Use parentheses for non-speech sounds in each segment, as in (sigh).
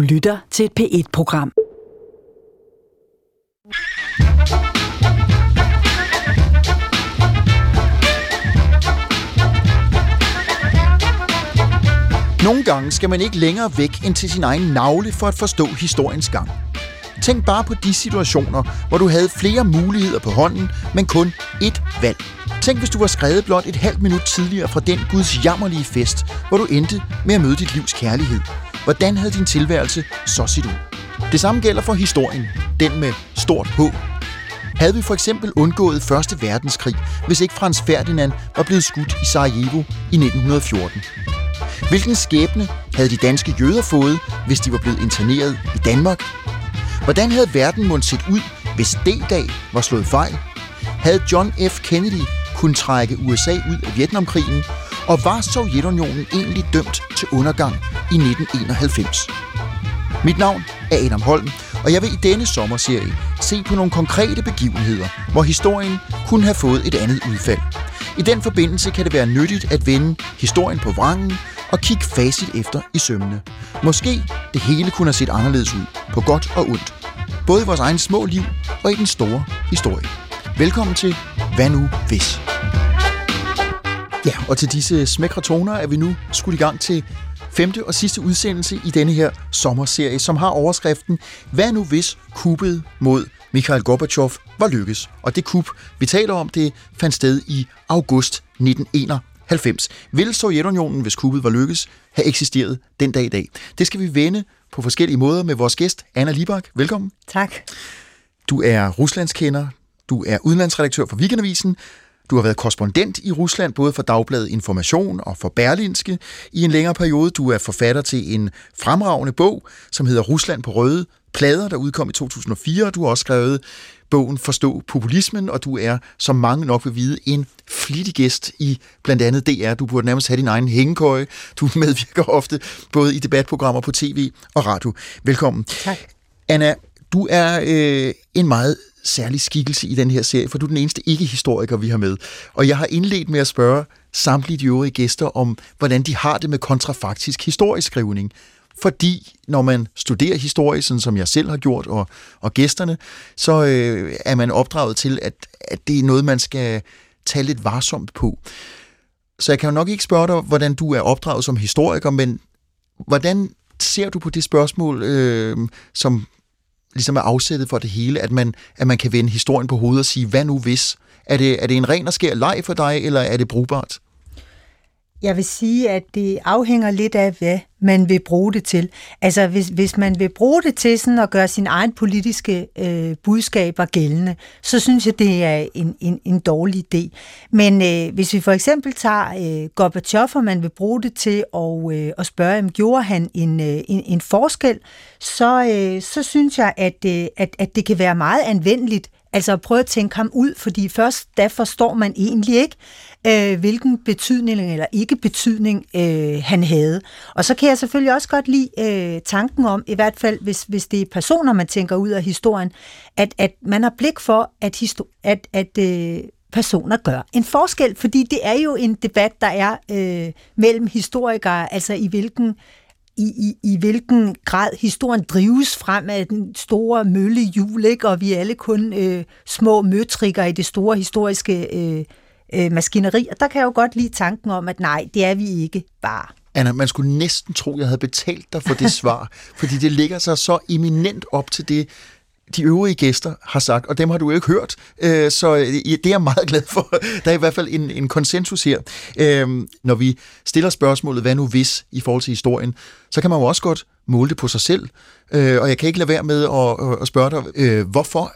Du lytter til et P1-program. Nogle gange skal man ikke længere væk end til sin egen navle for at forstå historiens gang. Tænk bare på de situationer, hvor du havde flere muligheder på hånden, men kun ét valg. Tænk, hvis du var skrevet blot et halvt minut tidligere fra den Guds jammerlige fest, hvor du endte med at møde dit livs kærlighed. Hvordan havde din tilværelse så set ud? Det samme gælder for historien, den med stort H. Havde vi for eksempel undgået Første Verdenskrig, hvis ikke Frans Ferdinand var blevet skudt i Sarajevo i 1914? Hvilken skæbne havde de danske jøder fået, hvis de var blevet interneret i Danmark? Hvordan havde verden måttet set ud, hvis D-dag var slået fejl? Havde John F. Kennedy kunne trække USA ud af Vietnamkrigen? Og var Sovjetunionen egentlig dømt til undergang i 1991? Mit navn er Adam Holm, og jeg vil i denne sommerserie se på nogle konkrete begivenheder, hvor historien kunne have fået et andet udfald. I den forbindelse kan det være nyttigt at vende historien på vrangen og kigge facit efter i sømmene. Måske det hele kunne have set anderledes ud, på godt og ondt. Både i vores egen små liv og i den store historie. Velkommen til Hvad nu hvis? Ja, og til disse smækre toner er vi nu skudt i gang til femte og sidste udsendelse i denne her sommerserie, som har overskriften Hvad nu hvis kuppet mod Mikhail Gorbachev var lykkes? Og det kup, vi taler om, det fandt sted i august 1991. Vil Sovjetunionen, hvis kuppet var lykkes, have eksisteret den dag i dag? Det skal vi vende på forskellige måder med vores gæst, Anna Libak. Velkommen. Tak. Du er ruslandskender, du er udenlandsredaktør for Weekendavisen, du har været korrespondent i Rusland, både for Dagbladet Information og for Berlinske i en længere periode. Du er forfatter til en fremragende bog, som hedder Rusland på røde plader, der udkom i 2004. Du har også skrevet bogen Forstå populismen, og du er, som mange nok vil vide, en flittig gæst i blandt andet DR. Du burde nærmest have din egen hængekøje. Du (laughs) medvirker ofte både i debatprogrammer på tv og radio. Velkommen. Tak. Anna, du er øh, en meget særlig skikkelse i den her serie, for du er den eneste ikke-historiker, vi har med. Og jeg har indledt med at spørge samtlige de øvrige gæster om, hvordan de har det med kontrafaktisk historieskrivning. Fordi når man studerer historie, sådan som jeg selv har gjort, og, og gæsterne, så øh, er man opdraget til, at, at det er noget, man skal tage lidt varsomt på. Så jeg kan jo nok ikke spørge dig, hvordan du er opdraget som historiker, men hvordan ser du på det spørgsmål, øh, som ligesom er afsættet for det hele, at man, at man kan vende historien på hovedet og sige, hvad nu hvis? Er det, er det en ren og skær leg for dig, eller er det brugbart? Jeg vil sige, at det afhænger lidt af, hvad man vil bruge det til. Altså, hvis, hvis man vil bruge det til sådan at gøre sin egen politiske øh, budskaber gældende, så synes jeg, det er en, en, en dårlig idé. Men øh, hvis vi for eksempel tager øh, Gorbachev, og man vil bruge det til at, øh, at spørge, om gjorde han en, øh, en, en forskel, så, øh, så synes jeg, at, øh, at, at det kan være meget anvendeligt Altså at prøve at tænke ham ud, fordi først da forstår man egentlig ikke, øh, hvilken betydning eller ikke betydning øh, han havde. Og så kan jeg selvfølgelig også godt lide øh, tanken om, i hvert fald hvis, hvis det er personer, man tænker ud af historien, at, at man har blik for, at, histo- at, at øh, personer gør en forskel, fordi det er jo en debat, der er øh, mellem historikere, altså i hvilken i, i, i hvilken grad historien drives frem af den store møllehjul, ikke? og vi er alle kun øh, små møtrikker i det store historiske øh, øh, maskineri. Og der kan jeg jo godt lide tanken om, at nej, det er vi ikke bare. Anna, man skulle næsten tro, jeg havde betalt dig for det (laughs) svar, fordi det ligger sig så eminent op til det, de øvrige gæster har sagt, og dem har du jo ikke hørt, øh, så det er jeg meget glad for. (laughs) Der er i hvert fald en, en konsensus her. Øh, når vi stiller spørgsmålet, hvad nu hvis, i forhold til historien, så kan man jo også godt måle det på sig selv, øh, og jeg kan ikke lade være med at, at spørge dig, hvorfor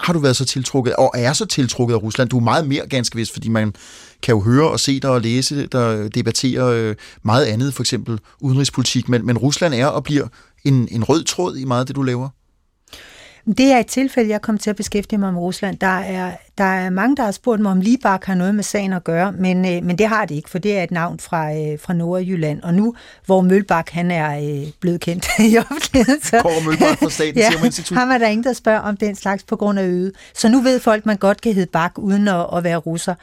har du været så tiltrukket, og er så tiltrukket af Rusland? Du er meget mere ganske vist, fordi man kan jo høre og se dig og læse der debatterer øh, meget andet, for eksempel udenrigspolitik, men, men Rusland er og bliver en, en rød tråd i meget af det, du laver. Det er et tilfælde, jeg kom til at beskæftige mig med Rusland. Der er, der er mange, der har spurgt mig, om Libak har noget med sagen at gøre, men, øh, men det har det ikke, for det er et navn fra, øh, fra Nordjylland. Og nu, hvor Mølbak han er øh, blevet kendt (laughs) i offentligheden, så... Kåre Mølbak fra Statens (laughs) ja, Institut. ham er der ingen, der spørger om den slags på grund af øde. Så nu ved folk, man godt kan hedde Bak, uden at, at være russer.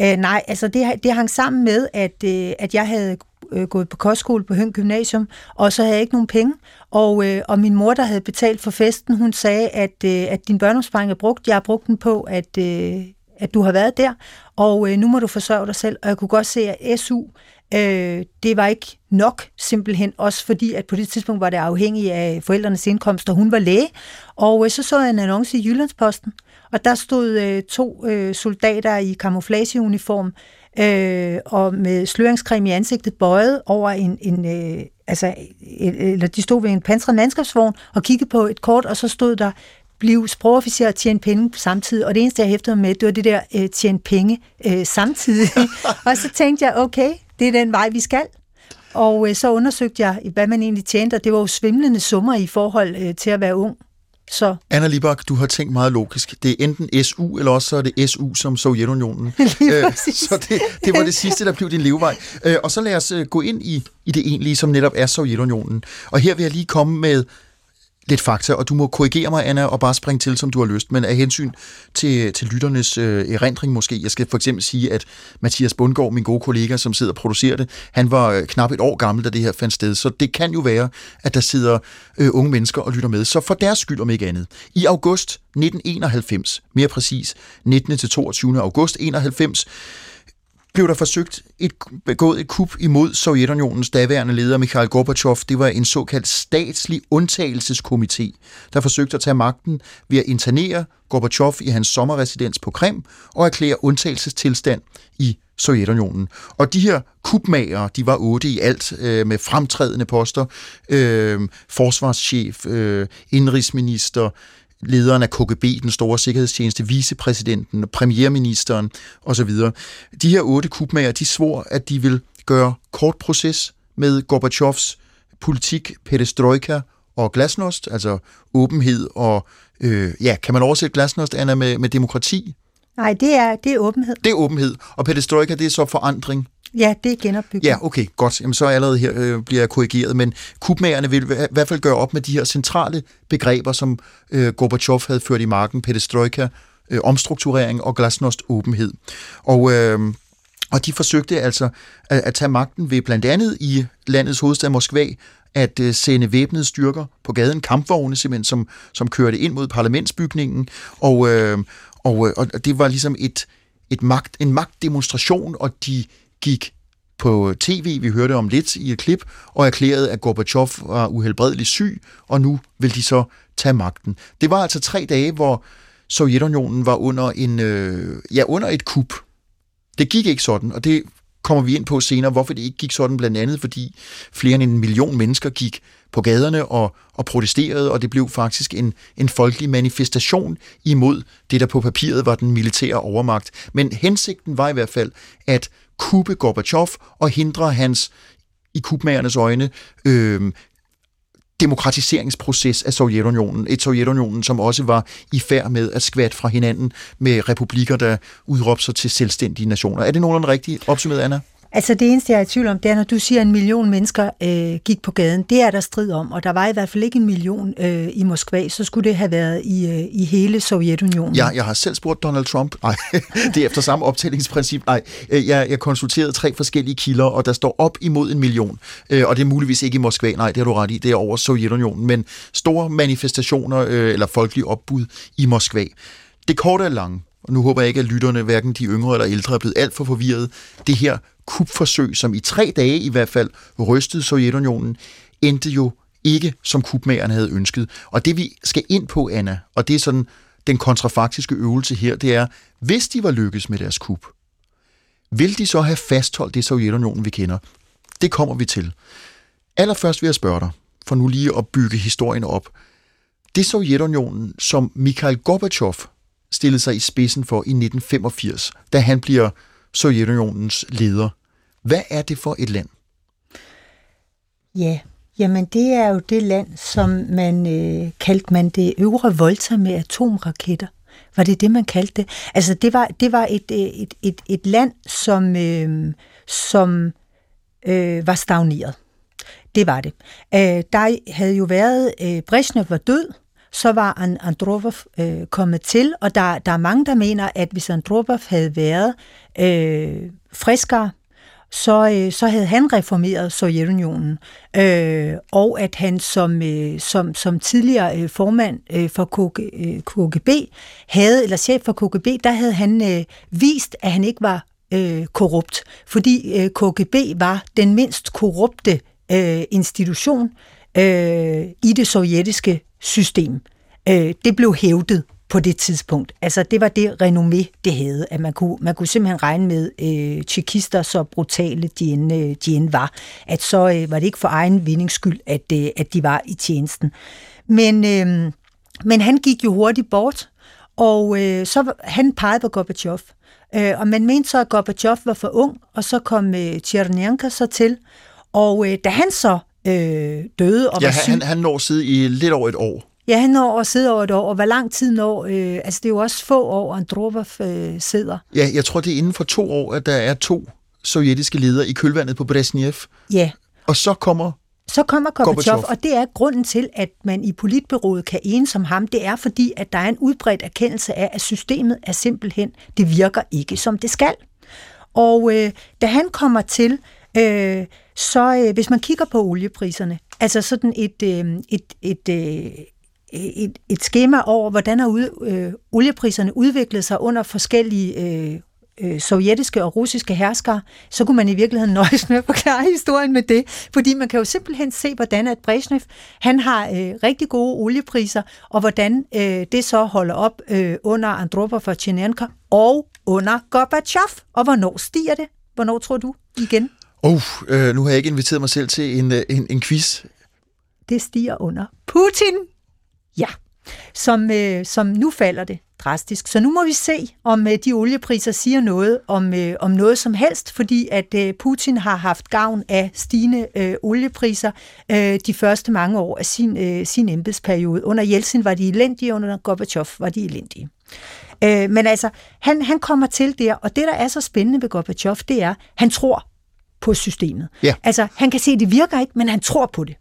Øh, nej, altså det, det hang sammen med, at, øh, at jeg havde øh, gået på kostskole på Høng Gymnasium, og så havde jeg ikke nogen penge. Og, øh, og min mor, der havde betalt for festen, hun sagde, at, øh, at din børneopsparing er brugt. Jeg har brugt den på, at, øh, at du har været der, og øh, nu må du forsørge dig selv. Og jeg kunne godt se, at SU, øh, det var ikke nok simpelthen, også fordi, at på det tidspunkt var det afhængigt af forældrenes indkomst, og hun var læge. Og øh, så så jeg en annonce i Jyllandsposten, og der stod øh, to øh, soldater i camouflageuniform, øh, og med sløringscreme i ansigtet bøjet over en, en øh, altså, øh, øh, eller de stod ved en pansret landskabsvogn og kiggede på et kort, og så stod der, blive sprogofficer og tjene penge samtidig. Og det eneste, jeg hæftede med, det var det der øh, tjene penge øh, samtidig. (laughs) og så tænkte jeg, okay, det er den vej, vi skal. Og øh, så undersøgte jeg, hvad man egentlig tjente, og det var jo svimlende summer i forhold øh, til at være ung. Så. Anna Libak, du har tænkt meget logisk. Det er enten SU, eller også så er det SU som Sovjetunionen. (laughs) øh, så det, det var det sidste, der blev din levevej. Øh, og så lad os øh, gå ind i, i det egentlige, som netop er Sovjetunionen. Og her vil jeg lige komme med lidt fakta, og du må korrigere mig, Anna, og bare springe til, som du har lyst. Men af hensyn til, til lytternes øh, erindring måske, jeg skal for eksempel sige, at Mathias Bundgaard, min gode kollega, som sidder og producerer det, han var øh, knap et år gammel, da det her fandt sted. Så det kan jo være, at der sidder øh, unge mennesker og lytter med. Så for deres skyld om ikke andet. I august 1991, mere præcis 19. til 22. august 91, blev der forsøgt et, begået et kup imod Sovjetunionens daværende leder Mikhail Gorbachev. Det var en såkaldt statslig undtagelseskomité, der forsøgte at tage magten ved at internere Gorbachev i hans sommerresidens på Krim og erklære undtagelsestilstand i Sovjetunionen. Og de her kupmager, de var otte i alt øh, med fremtrædende poster, øh, forsvarschef, øh, indrigsminister, lederen af KGB, den store sikkerhedstjeneste, vicepræsidenten, premierministeren osv. De her otte kupmager, de svor, at de vil gøre kort proces med Gorbachevs politik, perestroika og glasnost, altså åbenhed og, øh, ja, kan man oversætte glasnost, Anna, med, med demokrati? Nej, det er, det er åbenhed. Det er åbenhed, og perestroika, det er så forandring. Ja, det er genopbygning. Ja, okay, godt. Jamen, så er allerede her øh, bliver jeg korrigeret, men kubmagerne vil i hvert fald gøre op med de her centrale begreber, som øh, Gorbachev havde ført i marken, perestroika, øh, omstrukturering og glasnost åbenhed. Og, øh, og de forsøgte altså at, at tage magten ved blandt andet i landets hovedstad Moskva at øh, sende væbnede styrker på gaden, kampvogne simpelthen, som, som kørte ind mod parlamentsbygningen, og, øh, og, øh, og det var ligesom et, et magt, en magtdemonstration, og de gik på tv, vi hørte om lidt i et klip, og erklærede, at Gorbachev var uhelbredeligt syg, og nu vil de så tage magten. Det var altså tre dage, hvor Sovjetunionen var under, en, øh, ja, under et kup. Det gik ikke sådan, og det kommer vi ind på senere, hvorfor det ikke gik sådan, blandt andet fordi flere end en million mennesker gik på gaderne og, og protesterede, og det blev faktisk en, en folkelig manifestation imod det, der på papiret var den militære overmagt. Men hensigten var i hvert fald at kuppe Gorbachev og hindre hans, i kubmagernes øjne, øh, demokratiseringsproces af Sovjetunionen. Et Sovjetunionen, som også var i færd med at skvatte fra hinanden med republikker, der udråbte sig til selvstændige nationer. Er det nogenlunde rigtigt opsummeret, Anna? Altså det eneste, jeg er i tvivl om, det er, når du siger, at en million mennesker øh, gik på gaden. Det er der strid om, og der var i hvert fald ikke en million øh, i Moskva, så skulle det have været i, øh, i hele Sovjetunionen. Ja, jeg har selv spurgt Donald Trump. Nej, (laughs) det er efter samme optællingsprincip. Nej, øh, jeg, jeg konsulterede tre forskellige kilder, og der står op imod en million. Øh, og det er muligvis ikke i Moskva, nej, det har du ret i, det er over Sovjetunionen. Men store manifestationer øh, eller folkelige opbud i Moskva. Det korte er lange, og nu håber jeg ikke, at lytterne, hverken de yngre eller ældre, er blevet alt for forvirret. Det her kupforsøg, som i tre dage i hvert fald rystede Sovjetunionen, endte jo ikke, som kupmagerne havde ønsket. Og det vi skal ind på, Anna, og det er sådan den kontrafaktiske øvelse her, det er, hvis de var lykkes med deres kup, vil de så have fastholdt det Sovjetunionen, vi kender? Det kommer vi til. Allerførst vil jeg spørge dig, for nu lige at bygge historien op. Det Sovjetunionen, som Mikhail Gorbachev stillede sig i spidsen for i 1985, da han bliver Sovjetunionens leder. Hvad er det for et land? Ja, jamen det er jo det land, som man øh, kaldte man det øvre Volta med atomraketter. Var det det, man kaldte det? Altså det var, det var et, øh, et, et, et land, som, øh, som øh, var stagneret. Det var det. Øh, der havde jo været, øh, Brezhnev var død, så var Andropov øh, kommet til, og der, der er mange, der mener, at hvis Andropov havde været øh, friskere, så, øh, så havde han reformeret Sovjetunionen, øh, og at han som, øh, som, som tidligere øh, formand øh, for KG, øh, KGB havde, eller chef for KGB, der havde han øh, vist, at han ikke var øh, korrupt, fordi øh, KGB var den mindst korrupte øh, institution øh, i det sovjetiske system. Øh, det blev hævdet på det tidspunkt. Altså, det var det renommé, det havde, at man kunne, man kunne simpelthen regne med øh, tjekister, så brutale de end, øh, de end var, at så øh, var det ikke for egen vindings skyld, at, øh, at de var i tjenesten. Men, øh, men han gik jo hurtigt bort, og øh, så han pegede på Gorbachev. Øh, og man mente så, at Gorbachev var for ung, og så kom øh, Tjernenka så til. Og øh, da han så øh, døde og ja, var syg... han, han når sidde i lidt over et år. Ja, han når at sidde over et år, og hvor lang tid når... Øh, altså, det er jo også få år, Andropov øh, sidder. Ja, jeg tror, det er inden for to år, at der er to sovjetiske ledere i kølvandet på Brezhnev. Ja. Og så kommer så kommer Gorbachev, Gorbachev. og det er grunden til, at man i politbyrået kan enes om ham. Det er fordi, at der er en udbredt erkendelse af, at systemet er simpelthen, det virker ikke som det skal. Og øh, da han kommer til, øh, så øh, hvis man kigger på oliepriserne, altså sådan et, øh, et, et, øh, et, et schema over, hvordan har ud, øh, oliepriserne udviklet sig under forskellige øh, øh, sovjetiske og russiske herskere, så kunne man i virkeligheden (laughs) nøjes med at forklare historien med det. Fordi man kan jo simpelthen se, hvordan at Brezhnev, han har øh, rigtig gode oliepriser, og hvordan øh, det så holder op øh, under Andropov og Tjenenko og under Gorbachev. Og hvornår stiger det? Hvornår tror du igen? Oh, øh, nu har jeg ikke inviteret mig selv til en, øh, en, en quiz. Det stiger under Putin. Ja, som, øh, som nu falder det drastisk. Så nu må vi se, om øh, de oliepriser siger noget om, øh, om noget som helst, fordi at øh, Putin har haft gavn af stigende øh, oliepriser øh, de første mange år af sin, øh, sin embedsperiode. Under Jeltsin var de elendige, under Gorbachev var de elendige. Øh, men altså, han, han kommer til der, og det, der er så spændende ved Gorbachev, det er, han tror på systemet. Ja. Altså, han kan se, at det virker ikke, men han tror på det.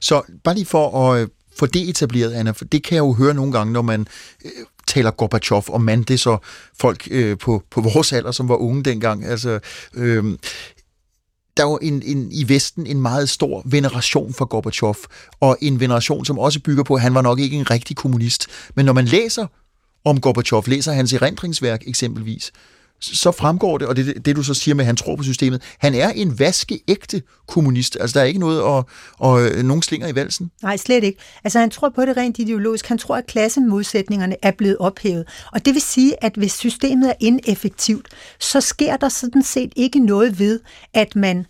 Så bare lige for at øh, få det etableret, Anna, for det kan jeg jo høre nogle gange, når man øh, taler Gorbachev, og man, det er så folk øh, på, på (laughs) vores alder, som var unge dengang. Altså, øh, der er jo en, en, i Vesten en meget stor veneration for Gorbachev, og en veneration, som også bygger på, at han var nok ikke en rigtig kommunist. Men når man læser om Gorbachev, læser hans erindringsværk eksempelvis, så fremgår det, og det, det du så siger med, at han tror på systemet, han er en vaskeægte kommunist. Altså, der er ikke noget at, og, øh, nogen slinger i valsen. Nej, slet ikke. Altså, han tror på det rent ideologisk. Han tror, at klassemodsætningerne er blevet ophævet. Og det vil sige, at hvis systemet er ineffektivt, så sker der sådan set ikke noget ved, at man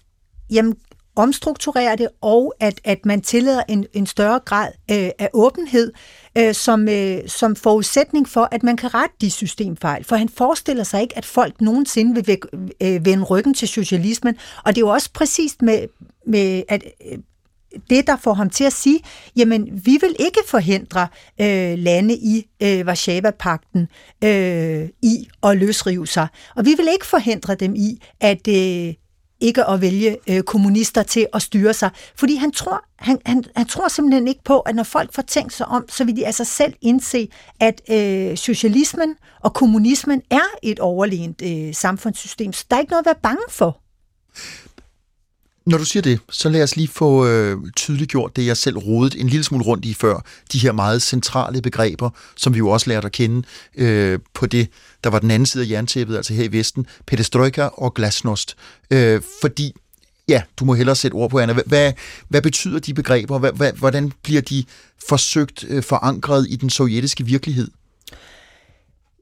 jamen, omstrukturere det, og at, at man tillader en, en større grad øh, af åbenhed øh, som, øh, som forudsætning for, at man kan rette de systemfejl. For han forestiller sig ikke, at folk nogensinde vil væk, øh, vende ryggen til socialismen. Og det er jo også præcis med, med at øh, det, der får ham til at sige, jamen, vi vil ikke forhindre øh, lande i øh, Varsava-pakten øh, i at løsrive sig. Og vi vil ikke forhindre dem i at øh, ikke at vælge øh, kommunister til at styre sig. Fordi han tror, han, han, han tror simpelthen ikke på, at når folk får tænkt sig om, så vil de altså selv indse, at øh, socialismen og kommunismen er et overlegent øh, samfundssystem. Så der er ikke noget at være bange for. Når du siger det, så lad os lige få øh, tydeliggjort det, jeg selv rodet en lille smule rundt i før. De her meget centrale begreber, som vi jo også lærte at kende øh, på det, der var den anden side af jerntæppet, altså her i Vesten, pedestrojka og glasnost. Øh, fordi, ja, du må hellere sætte ord på, Anna. Hvad, hvad betyder de begreber? Hvad, hvad, hvordan bliver de forsøgt øh, forankret i den sovjetiske virkelighed?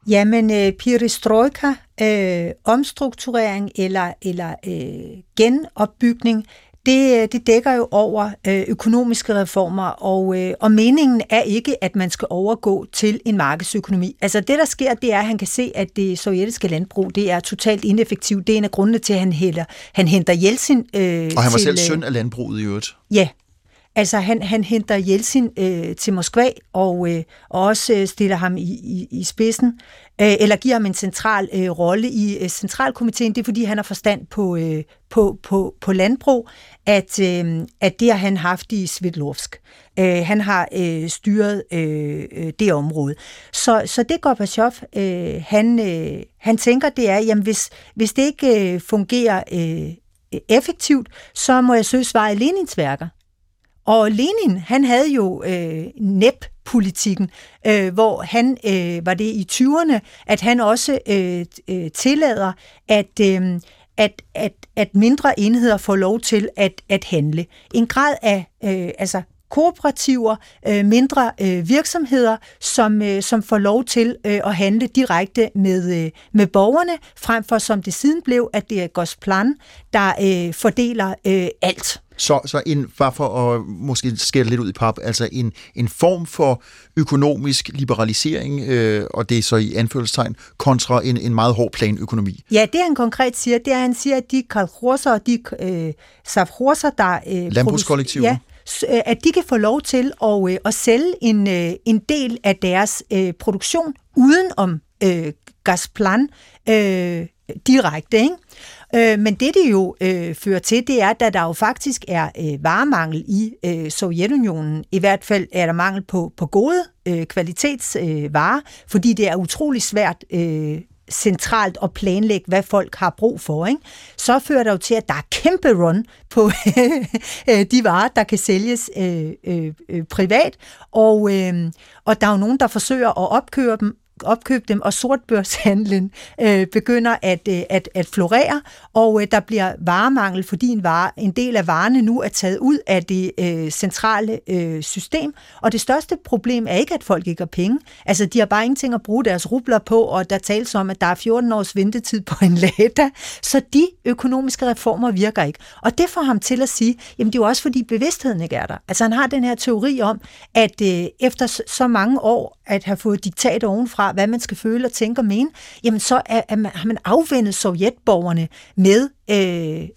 Jamen, øh, perestrojka, øh, omstrukturering eller, eller øh, genopbygning, det, øh, det dækker jo over øh, økonomiske reformer, og, øh, og meningen er ikke, at man skal overgå til en markedsøkonomi. Altså det, der sker, det er, at han kan se, at det sovjetiske landbrug, det er totalt ineffektivt. Det er en af grundene til, at han, hælder, han henter Jeltsin øh, Og han var til, selv søn af landbruget i øvrigt. Ja, Altså, han, han henter Jeltsin øh, til Moskva, og, øh, og også øh, stiller ham i, i, i spidsen, øh, eller giver ham en central øh, rolle i øh, centralkomiteen. Det er, fordi han har forstand på, øh, på, på, på landbrug, at, øh, at det har han haft i Svitlovsk. Øh, han har øh, styret øh, øh det område. Så, så det Gorbachev, øh, han, øh, han tænker, det er, jamen hvis, hvis det ikke øh, fungerer øh, effektivt, så må jeg søge svar i Lenins værker. Og Lenin, han havde jo øh, NEP-politikken, øh, hvor han øh, var det i 20'erne, at han også øh, øh, tillader, at, øh, at, at, at mindre enheder får lov til at, at handle. En grad af øh, altså kooperativer, øh, mindre øh, virksomheder, som, øh, som får lov til øh, at handle direkte med, øh, med borgerne, frem for som det siden blev, at det er Gosplan, der øh, fordeler øh, alt. Så, så en, bare for at måske skære lidt ud i pap, altså en, en form for økonomisk liberalisering, øh, og det er så i anførselstegn, kontra en, en meget hård planøkonomi. Ja, det han konkret siger, det er, at han siger, at de kalkhorser og de øh, safhorser, der... Øh, Landbrugskollektiver. Ja, øh, at de kan få lov til at, øh, at sælge en, øh, en del af deres øh, produktion uden om øh, Gasplan øh, direkte. Ikke? Øh, men det, det jo øh, fører til, det er, at der jo faktisk er øh, varemangel i øh, Sovjetunionen. I hvert fald er der mangel på, på gode øh, kvalitetsvarer, øh, fordi det er utrolig svært øh, centralt at planlægge, hvad folk har brug for, ikke? så fører det jo til, at der er kæmpe run på (laughs) øh, de varer, der kan sælges øh, øh, øh, privat, og, øh, og der er jo nogen, der forsøger at opkøre dem, opkøbe dem, og sortbørshandlen øh, begynder at, øh, at, at florere, og øh, der bliver varemangel, fordi en, vare, en del af varerne nu er taget ud af det øh, centrale øh, system. Og det største problem er ikke, at folk ikke har penge. Altså, de har bare ingenting at bruge deres rubler på, og der tales om, at der er 14 års ventetid på en lada. Så de økonomiske reformer virker ikke. Og det får ham til at sige, jamen det er jo også fordi bevidstheden ikke er der. Altså han har den her teori om, at øh, efter så mange år at have fået diktat ovenfra, hvad man skal føle og tænke og mene, jamen så er, er man, har man afvendet sovjetborgerne med øh,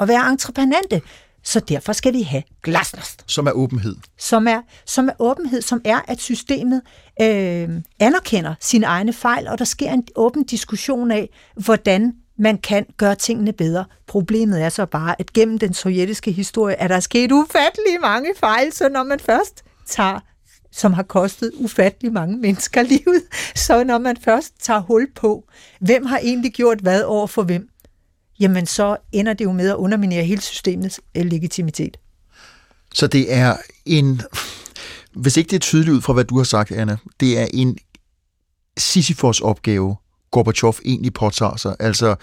at være entreprenante. Så derfor skal vi have glasnost. Som er åbenhed. Som er, som er åbenhed, som er, at systemet øh, anerkender sine egne fejl, og der sker en åben diskussion af, hvordan man kan gøre tingene bedre. Problemet er så bare, at gennem den sovjetiske historie er der sket ufattelig mange fejl, så når man først tager som har kostet ufattelig mange mennesker livet. (laughs) Så når man først tager hul på, hvem har egentlig gjort hvad over for hvem, jamen så ender det jo med at underminere hele systemets øh, legitimitet. Så det er en, hvis ikke det er tydeligt ud fra, hvad du har sagt, Anna, det er en Sisyfos opgave, Gorbachev egentlig påtager sig. Altså,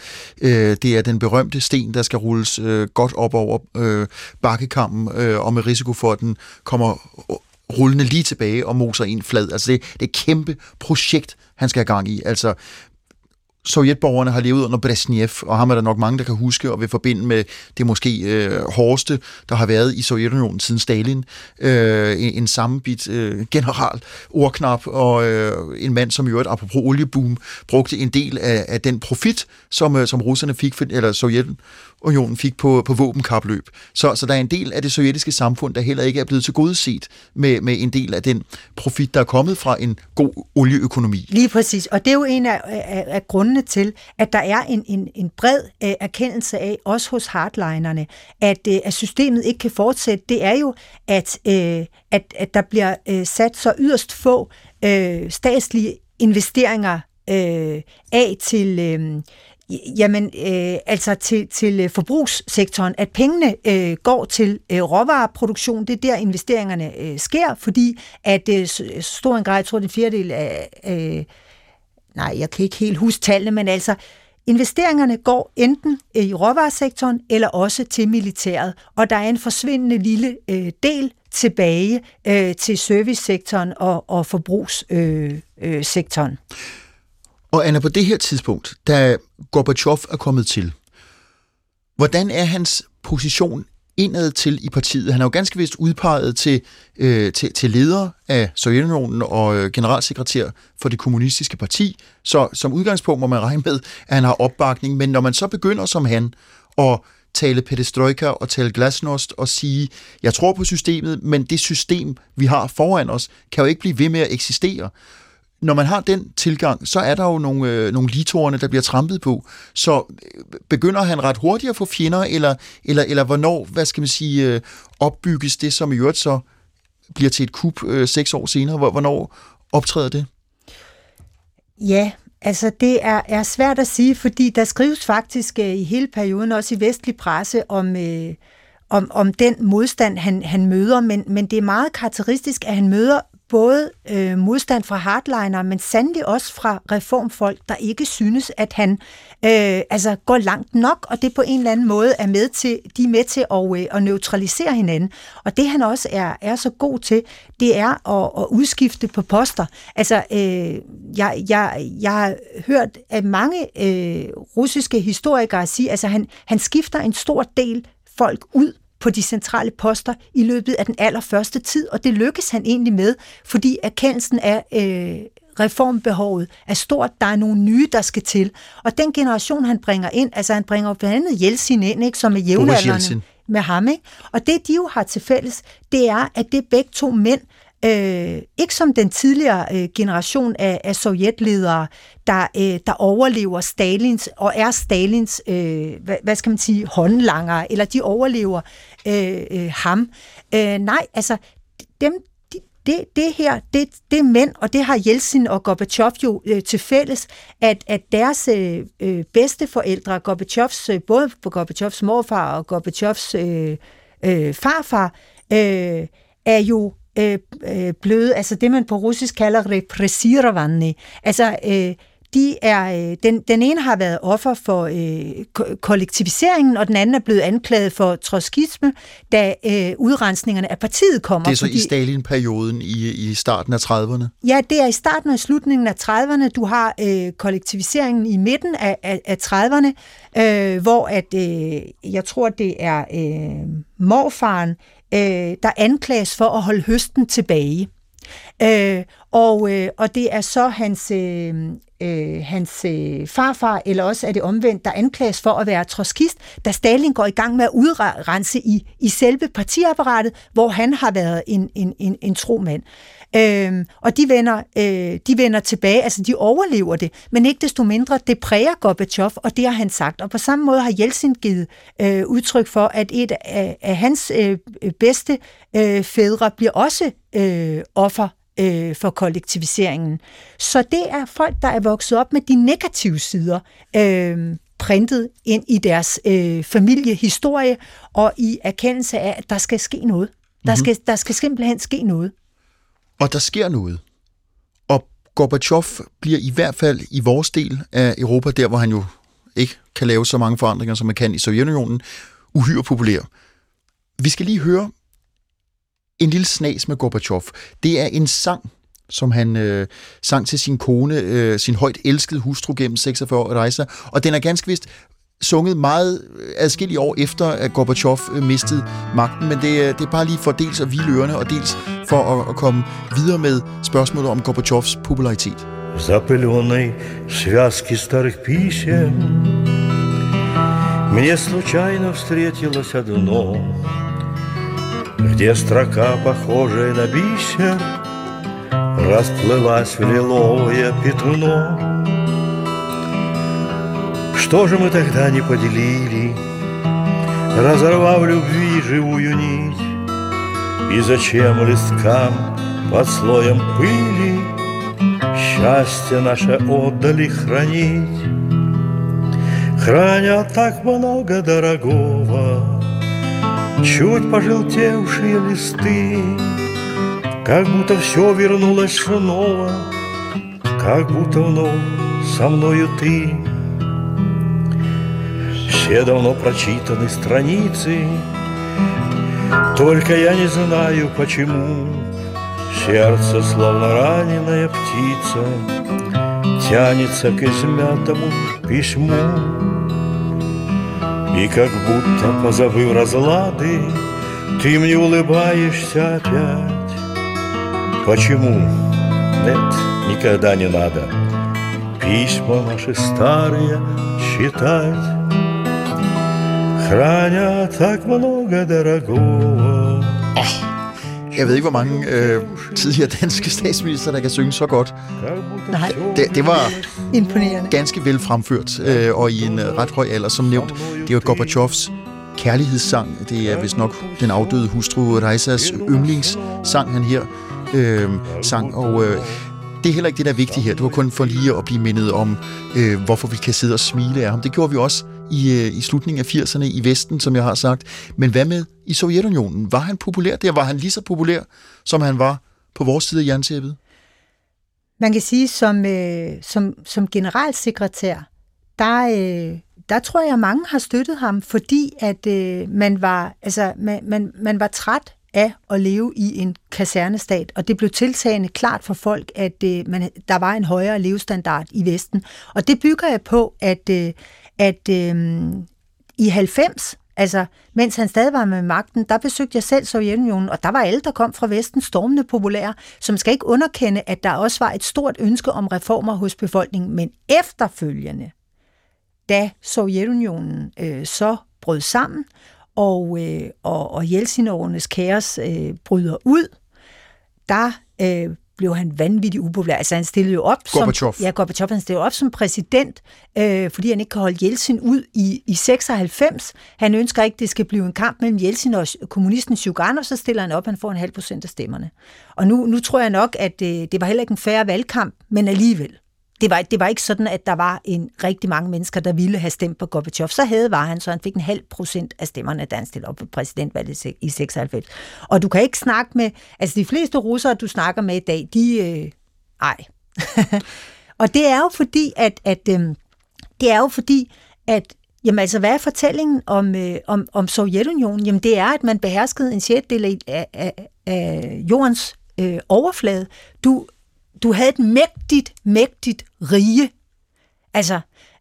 øh, det er den berømte sten, der skal rulles øh, godt op over øh, bakkekampen, øh, og med risiko for, at den kommer rullende lige tilbage og moser en flad. Altså det, det er et kæmpe projekt, han skal have gang i. Altså sovjetborgerne har levet under Brezhnev, og ham er der nok mange, der kan huske og vil forbinde med det måske øh, hårdeste, der har været i Sovjetunionen siden Stalin. Øh, en, en sammenbit øh, general, ordknap, og øh, en mand, som i øvrigt, apropos olieboom, brugte en del af, af den profit, som, øh, som russerne fik, eller Sovjetunionen Unionen fik på, på våbenkapløb. Så, så der er en del af det sovjetiske samfund, der heller ikke er blevet tilgodeset med, med en del af den profit, der er kommet fra en god olieøkonomi. Lige præcis, og det er jo en af, af, af grundene til, at der er en, en, en bred uh, erkendelse af, også hos hardlinerne, at, uh, at systemet ikke kan fortsætte. Det er jo, at, uh, at, at der bliver uh, sat så yderst få uh, statslige investeringer uh, af til... Uh, Jamen, øh, altså til, til øh, forbrugssektoren, at pengene øh, går til øh, råvareproduktion, det er der investeringerne øh, sker, fordi at øh, øh stor en grad, jeg tror det er en fjerdedel af, øh, nej, jeg kan ikke helt huske tallene, men altså investeringerne går enten øh, i råvaresektoren eller også til militæret, og der er en forsvindende lille øh, del tilbage øh, til servicesektoren og, og forbrugssektoren. Øh, øh, og Anna, på det her tidspunkt, da Gorbachev er kommet til, hvordan er hans position indad til i partiet? Han er jo ganske vist udpeget til, øh, til, til leder af Sovjetunionen og øh, generalsekretær for det kommunistiske parti, så som udgangspunkt må man regne med, at han har opbakning, men når man så begynder som han at tale pedestrojka og tale glasnost og sige, jeg tror på systemet, men det system, vi har foran os, kan jo ikke blive ved med at eksistere. Når man har den tilgang, så er der jo nogle, øh, nogle litorerne, der bliver trampet på. Så øh, begynder han ret hurtigt at få fjender, eller, eller, eller hvornår, hvad skal man sige, øh, opbygges det, som i øvrigt så bliver til et kup øh, seks år senere? Hvornår optræder det? Ja, altså det er, er svært at sige, fordi der skrives faktisk øh, i hele perioden, også i vestlig presse, om, øh, om, om den modstand, han, han møder, men, men det er meget karakteristisk, at han møder både øh, modstand fra hardliner, men sandelig også fra reformfolk, der ikke synes, at han øh, altså går langt nok, og det på en eller anden måde er med til, de er med til at, øh, at neutralisere hinanden. Og det han også er, er så god til, det er at, at udskifte på poster. Altså, øh, jeg, jeg, jeg har hørt at mange øh, russiske historikere sige, altså han, han skifter en stor del folk ud på de centrale poster i løbet af den allerførste tid, og det lykkes han egentlig med, fordi erkendelsen af øh, reformbehovet er stort. Der er nogle nye, der skal til. Og den generation, han bringer ind, altså han bringer blandt andet Jeltsin ind, ikke, som er jævnaldrende med ham. Ikke? Og det, de jo har til fælles, det er, at det er begge to mænd, Øh, ikke som den tidligere øh, generation af, af sovjetledere, der, øh, der overlever Stalins og er Stalins, øh, hvad, hvad skal man sige, håndlanger, eller de overlever øh, øh, ham. Øh, nej, altså dem, det, det her, det, det er mænd, og det har Jeltsin og Gorbachev jo øh, til fælles, at, at deres øh, øh bedste forældre, Gorbachevs, øh, både Gorbachevs morfar og Gorbachevs øh, øh, farfar, øh, er jo øh, øh, bløde, altså det man på russisk kalder repressirovanne. Altså øh, de er, øh, den, den ene har været offer for øh, kollektiviseringen, og den anden er blevet anklaget for trotskisme, da øh, udrensningerne af partiet kommer. Det er så fordi, i Stalin-perioden i, i starten af 30'erne? Ja, det er i starten og slutningen af 30'erne. Du har øh, kollektiviseringen i midten af, af, af 30'erne, øh, hvor at, øh, jeg tror, det er øh, morfaren, øh, der anklages for at holde høsten tilbage. Øh, og, øh, og det er så hans, øh, øh, hans øh, farfar, eller også er det omvendt, der anklages for at være troskist, da Stalin går i gang med at udrense i, i selve partiapparatet, hvor han har været en, en, en, en tro mand. Øhm, og de vender, øh, de vender tilbage, altså de overlever det, men ikke desto mindre, det præger Gorbachev, og det har han sagt. Og på samme måde har Jeltsin givet øh, udtryk for, at et af, af hans øh, bedste øh, fædre bliver også øh, offer øh, for kollektiviseringen. Så det er folk, der er vokset op med de negative sider, øh, printet ind i deres øh, familiehistorie, og i erkendelse af, at der skal ske noget. Der, mm-hmm. skal, der skal simpelthen ske noget. Og der sker noget. Og Gorbachev bliver i hvert fald i vores del af Europa, der hvor han jo ikke kan lave så mange forandringer, som man kan i Sovjetunionen, uhyre populær. Vi skal lige høre en lille snas med Gorbachev. Det er en sang, som han øh, sang til sin kone, øh, sin højt elskede hustru gennem 46 år rejser, og den er ganske vist sunget meget adskillige år efter, at Gorbachev øh, mistede magten, men det, det er bare lige for dels at hvile ørerne, og dels for at, at komme videre med spørgsmålet om Gorbachevs popularitet. Запыленной связки старых писем Мне случайно встретилось одно Где строка, похожая на бисер Расплылась в лиловое пятно Что же мы тогда не поделили? Разорвав любви живую нить И зачем листкам под слоем пыли Счастье наше отдали хранить? Храня так много дорогого Чуть пожелтевшие листы Как будто все вернулось снова Как будто вновь со мною ты Все давно прочитаны страницы. Только я не знаю почему. Сердце, словно раненая птица Тянется к измятому письму. И как будто позабыв разлады Ты мне улыбаешься опять. Почему? Нет, никогда не надо. Письма наши старые читать храня так много дорогого. Jeg ved ikke, hvor mange øh, tidligere danske statsminister, der kan synge så godt. Nej, Det, det var imponerende. ganske vel fremført, øh, og i en øh, ret høj alder, som nævnt. Det var Gorbachevs kærlighedssang. Det er vist nok den afdøde hustru Reisas yndlingssang, han her øh, sang. Og øh, det er heller ikke det, der er vigtigt her. Det var kun for lige at blive mindet om, øh, hvorfor vi kan sidde og smile af ham. Det gjorde vi også i, øh, i slutningen af 80'erne i Vesten, som jeg har sagt. Men hvad med i Sovjetunionen? Var han populær der? Var han lige så populær, som han var på vores side af jerntæppet? Man kan sige, som, øh, som, som generalsekretær, der, øh, der tror jeg, at mange har støttet ham, fordi at øh, man, var, altså, man, man, man var træt af at leve i en kasernestat, og det blev tiltagende klart for folk, at øh, man, der var en højere levestandard i Vesten. Og det bygger jeg på, at, øh, at øh, i 90, altså mens han stadig var med magten, der besøgte jeg selv Sovjetunionen, og der var alle, der kom fra Vesten, stormende populære, som skal ikke underkende, at der også var et stort ønske om reformer hos befolkningen, men efterfølgende, da Sovjetunionen øh, så brød sammen, og, øh, og, og Jeltsin-årenes kaos øh, bryder ud, der øh, blev han vanvittigt upopulær. Altså han stillede jo op Gorbachev. som... Ja, Gorbachev, han stillede op som præsident, øh, fordi han ikke kan holde Jeltsin ud i, i 96. Han ønsker ikke, det skal blive en kamp mellem Jeltsin og kommunisten Sjuganov, så stiller han op, han får en halv procent af stemmerne. Og nu, nu tror jeg nok, at øh, det var heller ikke en færre valgkamp, men alligevel. Det var, det var ikke sådan, at der var en rigtig mange mennesker, der ville have stemt på Gorbachev. Så havde var han, så han fik en halv procent af stemmerne, da han stillede op ved præsidentvalget i 96. Og du kan ikke snakke med, altså de fleste russere, du snakker med i dag, de, øh, ej. (laughs) og det er jo fordi, at, at øh, det er jo fordi, at Jamen altså, hvad er fortællingen om, øh, om, om Sovjetunionen? Jamen det er, at man beherskede en sjettedel af, af, af jordens øh, overflade. Du, du havde et mægtigt, mægtigt rige. Altså,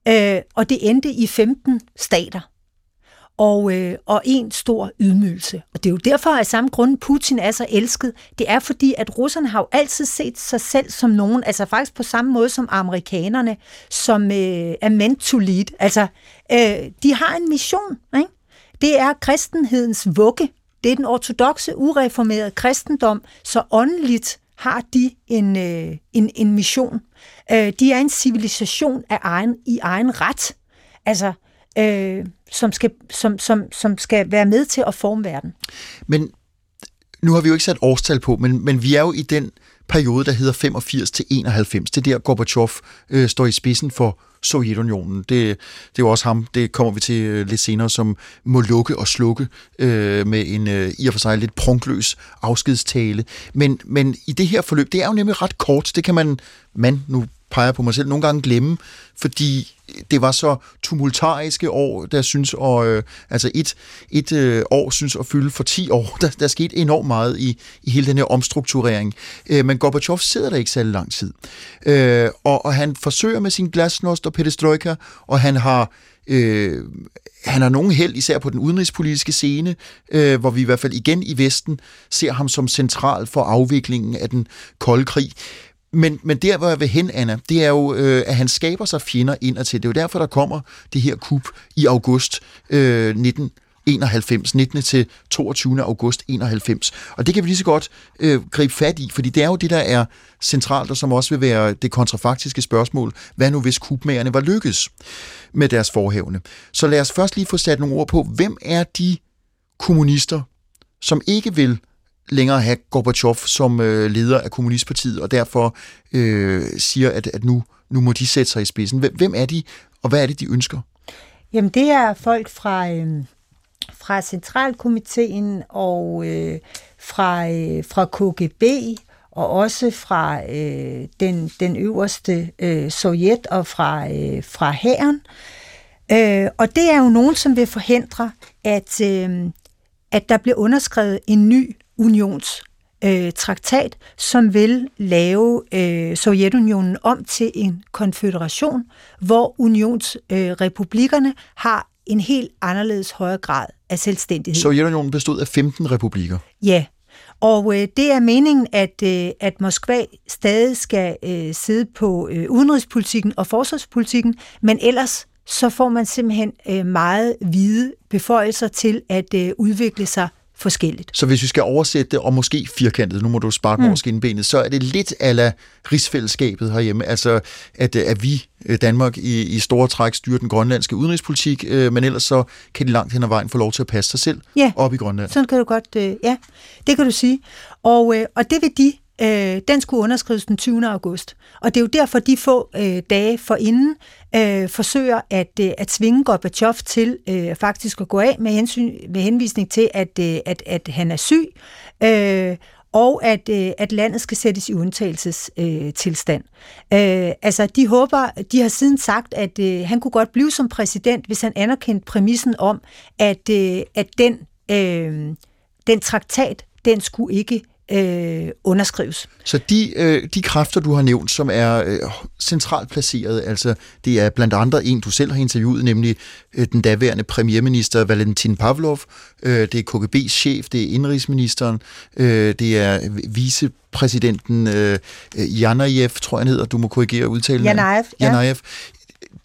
øh, og det endte i 15 stater. Og, øh, og en stor ydmygelse. Og det er jo derfor, at samme grund Putin er så elsket. Det er fordi, at russerne har jo altid set sig selv som nogen, altså faktisk på samme måde som amerikanerne, som øh, er meant to lead. Altså, øh, de har en mission, ikke? Det er kristenhedens vugge. Det er den ortodoxe, ureformerede kristendom, så åndeligt har de en, øh, en, en mission. Øh, de er en civilisation af egen, i egen ret, altså, øh, som, skal, som, som, som skal være med til at forme verden. Men nu har vi jo ikke sat årstal på, men, men vi er jo i den periode, der hedder 85 til 91. Det er der, Gorbachev øh, står i spidsen for Sovjetunionen. Det, det er jo også ham, det kommer vi til øh, lidt senere, som må lukke og slukke øh, med en øh, i og for sig lidt prunkløs afskedstale. Men, men i det her forløb, det er jo nemlig ret kort. Det kan man, man nu peger på mig selv, nogle gange glemme, fordi det var så tumultariske år, der synes, og øh, altså et, et øh, år synes at fylde for 10 år. (laughs) Der, der skete enormt meget i, i hele den her omstrukturering. Øh, men Gorbachev sidder der ikke særlig lang tid. Øh, og, og han forsøger med sin glasnost og perestrojka, og han har øh, han har nogen held, især på den udenrigspolitiske scene, øh, hvor vi i hvert fald igen i Vesten ser ham som central for afviklingen af den kolde krig. Men, men der, hvor jeg vil hen, Anna, det er jo, øh, at han skaber sig fjender ind til. Det er jo derfor, der kommer det her kup i august øh, 1991, 19. til 22. august 91. Og det kan vi lige så godt øh, gribe fat i, fordi det er jo det, der er centralt, og som også vil være det kontrafaktiske spørgsmål. Hvad nu, hvis kupmagerne var lykkedes med deres forhævne? Så lad os først lige få sat nogle ord på, hvem er de kommunister, som ikke vil længere have Gorbachev som øh, leder af Kommunistpartiet, og derfor øh, siger, at, at nu, nu må de sætte sig i spidsen. Hvem er de, og hvad er det, de ønsker? Jamen, det er folk fra, øh, fra Centralkomiteen og øh, fra, øh, fra KGB, og også fra øh, den, den øverste øh, Sovjet og fra, øh, fra hæren. Øh, og det er jo nogen, som vil forhindre, at, øh, at der bliver underskrevet en ny unions øh, traktat, som vil lave øh, Sovjetunionen om til en konfederation, hvor unionsrepublikkerne øh, har en helt anderledes højere grad af selvstændighed. Sovjetunionen bestod af 15 republikker. Ja, og øh, det er meningen, at, øh, at Moskva stadig skal øh, sidde på øh, udenrigspolitikken og forsvarspolitikken, men ellers så får man simpelthen øh, meget hvide beføjelser til at øh, udvikle sig forskelligt. Så hvis vi skal oversætte det, og måske firkantet, nu må du sparke mm. skinbenet, så er det lidt ala rigsfællesskabet herhjemme. Altså, at, øh, at vi, øh, Danmark, i, i store træk styrer den grønlandske udenrigspolitik, øh, men ellers så kan de langt hen ad vejen få lov til at passe sig selv ja. op i Grønland. sådan kan du godt, øh, ja, det kan du sige. Og, øh, og det vil de Øh, den skulle underskrives den 20. august. Og det er jo derfor, de få øh, dage forinden øh, forsøger at, øh, at tvinge Gorbachev til øh, faktisk at gå af med, hensyn, med henvisning til, at, øh, at, at han er syg, øh, og at, øh, at landet skal sættes i undtagelsestilstand. Øh, øh, altså, de håber, de har siden sagt, at øh, han kunne godt blive som præsident, hvis han anerkendte præmissen om, at, øh, at den, øh, den traktat, den skulle ikke øh, underskrives. Så de, øh, de kræfter, du har nævnt, som er øh, centralt placeret, altså det er blandt andre en, du selv har interviewet, nemlig øh, den daværende premierminister Valentin Pavlov, øh, det er KGB's chef, det er indrigsministeren, øh, det er vicepræsidenten øh, Janajev, tror jeg han hedder, du må korrigere udtalen. Janajev, ja. Janajev.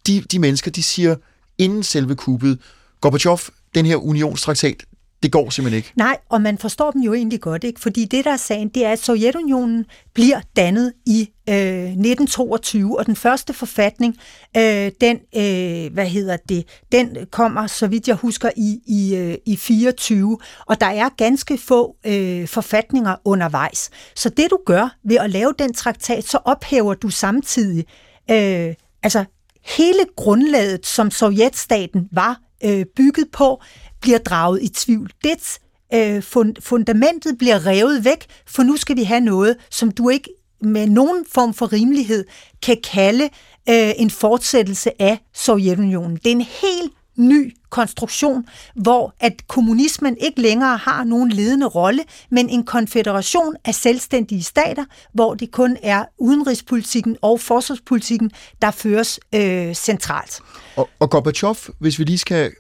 De, de mennesker, de siger, inden selve kuppet, Gorbachev, den her unionstraktat, det går simpelthen ikke. Nej, og man forstår dem jo egentlig godt, ikke? fordi det, der er sagen, det er, at Sovjetunionen bliver dannet i øh, 1922, og den første forfatning, øh, den, øh, hvad hedder det, den kommer, så vidt jeg husker, i, i, øh, i 24, og der er ganske få øh, forfatninger undervejs. Så det, du gør ved at lave den traktat, så ophæver du samtidig, øh, altså hele grundlaget, som sovjetstaten var øh, bygget på, bliver draget i tvivl. Dets øh, fund, fundamentet bliver revet væk, for nu skal vi have noget, som du ikke med nogen form for rimelighed kan kalde øh, en fortsættelse af Sovjetunionen. Det er en helt ny konstruktion, hvor at kommunismen ikke længere har nogen ledende rolle, men en konfederation af selvstændige stater, hvor det kun er udenrigspolitikken og forsvarspolitikken, der føres øh, centralt. Og, og Gorbachev, hvis vi lige skal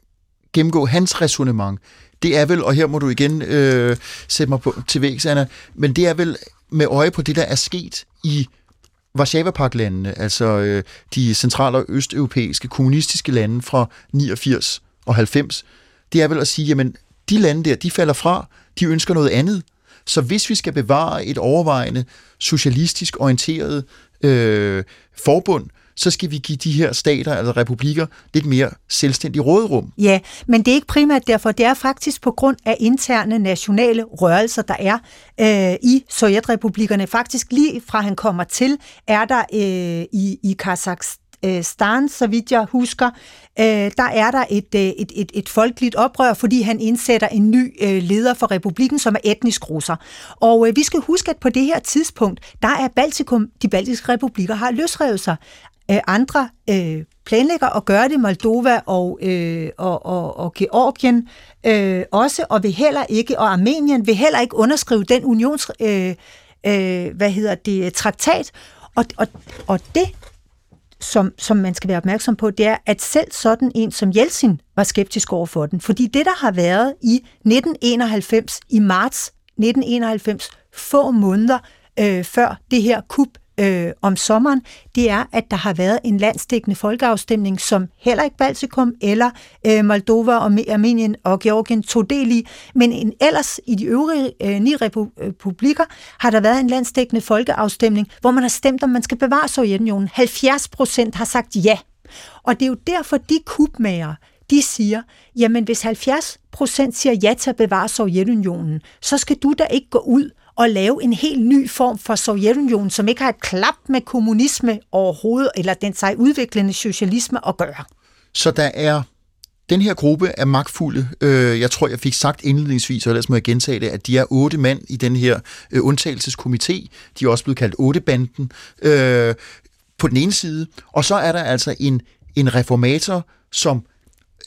gennemgå hans resonemang, det er vel, og her må du igen øh, sætte mig på, til vægs, Anna, men det er vel med øje på det, der er sket i Varsava-paklandene, altså øh, de central- og østeuropæiske kommunistiske lande fra 89 og 90, det er vel at sige, jamen de lande der, de falder fra, de ønsker noget andet. Så hvis vi skal bevare et overvejende socialistisk orienteret øh, forbund, så skal vi give de her stater eller republikker lidt mere selvstændig råderum. Ja, men det er ikke primært derfor. Det er faktisk på grund af interne nationale rørelser, der er øh, i Sovjetrepublikkerne. Faktisk lige fra han kommer til, er der øh, i, i Kazakhstan Stan, så vidt jeg husker, øh, der er der et, øh, et, et, et folkeligt oprør, fordi han indsætter en ny øh, leder for republikken, som er etnisk russer. Og øh, vi skal huske, at på det her tidspunkt, der er Baltikum, de baltiske republikker har løsrevet sig øh, andre øh, planlægger at gøre det, Moldova og, øh, og, og, og Georgien øh, også, og vil heller ikke, og Armenien vil heller ikke underskrive den unions, øh, øh, hvad hedder det, traktat, og, og, og det, som, som man skal være opmærksom på, det er, at selv sådan en som Jeltsin var skeptisk over for den. Fordi det, der har været i 1991, i marts 1991, få måneder øh, før det her kup øh, om sommeren, det er, at der har været en landsdækkende folkeafstemning, som heller ikke Baltikum eller øh, Moldova og Armenien og Georgien tog del i, men en, ellers i de øvrige øh, ni øh, republikker har der været en landsdækkende folkeafstemning, hvor man har stemt, om man skal bevare Sovjetunionen. 70 procent har sagt ja. Og det er jo derfor, de kubmager, de siger, jamen hvis 70 procent siger ja til at bevare Sovjetunionen, så skal du da ikke gå ud at lave en helt ny form for Sovjetunionen, som ikke har et klap med kommunisme overhovedet, eller den sig udviklende socialisme at gøre. Så der er den her gruppe er magtfulde. Øh, jeg tror, jeg fik sagt indledningsvis, og ellers må jeg gentage det, at de er otte mand i den her øh, undtagelseskomité. De er også blevet kaldt ottebanden øh, på den ene side. Og så er der altså en, en reformator, som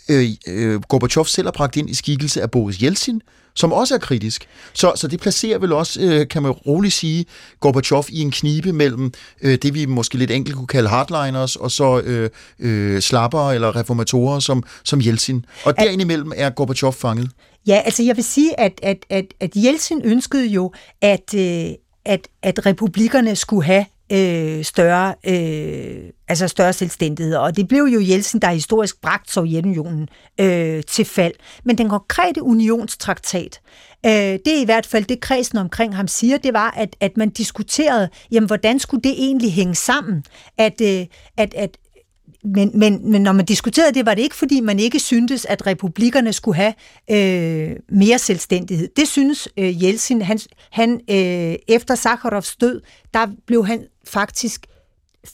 øh, øh, Gorbachev selv har bragt ind i skikkelse af Boris Jeltsin, som også er kritisk. Så, så det placerer vel også, øh, kan man roligt sige, Gorbachev i en knibe mellem øh, det, vi måske lidt enkelt kunne kalde hardliners, og så øh, øh, slappere eller reformatorer som, som Jeltsin. Og derimellem er Gorbachev fanget. Ja, altså jeg vil sige, at, at, at, at Jeltsin ønskede jo, at, øh, at, at republikkerne skulle have øh, større, øh, altså større selvstændighed. Og det blev jo Jeltsin, der historisk bragt Sovjetunionen øh, til fald. Men den konkrete unionstraktat, øh, det er i hvert fald det, kredsen omkring ham siger, det var, at, at man diskuterede, jamen, hvordan skulle det egentlig hænge sammen? At, øh, at, at men, men, men når man diskuterede det, var det ikke, fordi man ikke syntes, at republikkerne skulle have øh, mere selvstændighed. Det synes øh, Jeltsin. Han, han øh, efter Sakharovs død, der blev han faktisk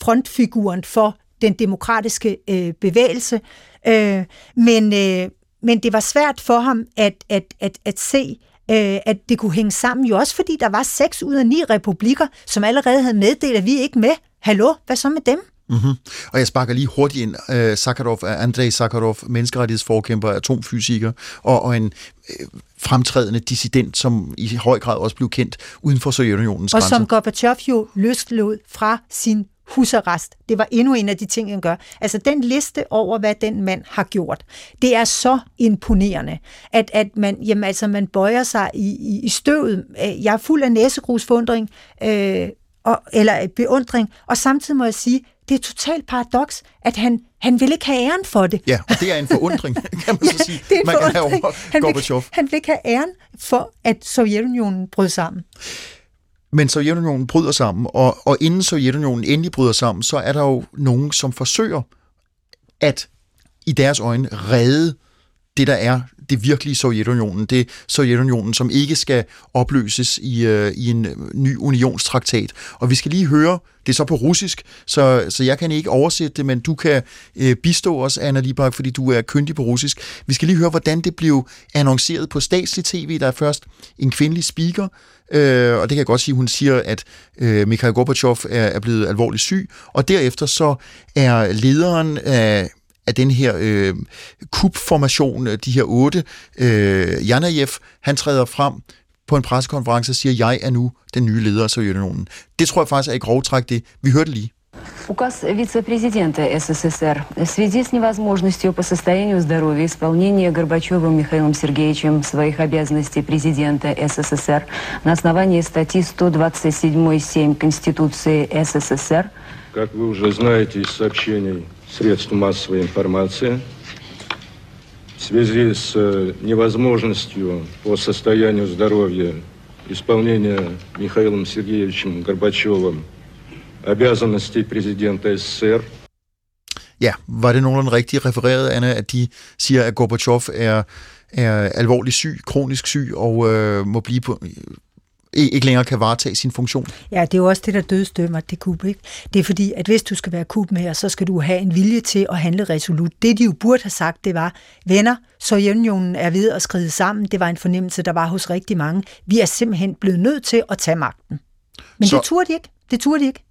frontfiguren for den demokratiske øh, bevægelse. Øh, men, øh, men det var svært for ham at, at, at, at se, øh, at det kunne hænge sammen. Jo også fordi der var seks ud af ni republikker, som allerede havde meddelt, at vi er ikke med. Hallo, hvad så med dem? Mm-hmm. Og jeg sparker lige hurtigt ind. Uh, Sakharov er Andrei Sakharov, menneskerettighedsforkæmper, atomfysiker og, og en uh, fremtrædende dissident, som i høj grad også blev kendt uden for Sovjetunionens grænser. Og som Gorbachev jo løslod fra sin husarrest. Det var endnu en af de ting, han gør. Altså den liste over, hvad den mand har gjort, det er så imponerende, at, at man, jamen, altså, man bøjer sig i, i, i støvet. Jeg er fuld af næsegrusfundring, øh, og, eller beundring, og samtidig må jeg sige, det er totalt paradoks, at han, han vil ikke have æren for det. Ja, og det er en forundring, (laughs) kan man så sige. det er en man kan have over han, vil, han vil ikke have æren for, at Sovjetunionen brød sammen. Men Sovjetunionen bryder sammen, og, og inden Sovjetunionen endelig bryder sammen, så er der jo nogen, som forsøger at i deres øjne redde det, der er det virkelige Sovjetunionen. Det Sovjetunionen, som ikke skal opløses i, øh, i en øh, ny unionstraktat. Og vi skal lige høre, det er så på russisk, så, så jeg kan ikke oversætte det, men du kan øh, bistå os, Anna Libak, fordi du er kyndig på russisk. Vi skal lige høre, hvordan det blev annonceret på statslig tv. Der er først en kvindelig speaker, øh, og det kan jeg godt sige, hun siger, at øh, Mikhail Gorbachev er, er blevet alvorligt syg, og derefter så er lederen af af den her øh, kubformation, de her otte. Øh, Janajev, han træder frem på en pressekonference og siger, jeg er nu den nye leder af Sovjetunionen. Det tror jeg faktisk er i grov træk det. Vi hørte lige. Указ вице-президента СССР в связи с невозможностью по состоянию здоровья исполнения Горбачевым Михаилом Сергеевичем своих обязанностей президента СССР на основании статьи 127.7 Конституции СССР. Как вы уже знаете из сообщений средств массовой информации в связи с э, невозможностью по состоянию здоровья исполнения Михаилом Сергеевичем Горбачевым обязанностей президента СССР. Ja, var det nogenlunde rigtigt refereret, Anna, at de siger, at Gorbachev er, er alvorligt syg, kronisk syg, og øh, må blive på, ikke længere kan varetage sin funktion. Ja, det er jo også det, der dødstømmer det kub. Ikke? Det er fordi, at hvis du skal være kubmager, så skal du have en vilje til at handle resolut. Det, de jo burde have sagt, det var, venner, Sovjetunionen er ved at skride sammen. Det var en fornemmelse, der var hos rigtig mange. Vi er simpelthen blevet nødt til at tage magten. Men så... det turde de ikke. Det turde de ikke.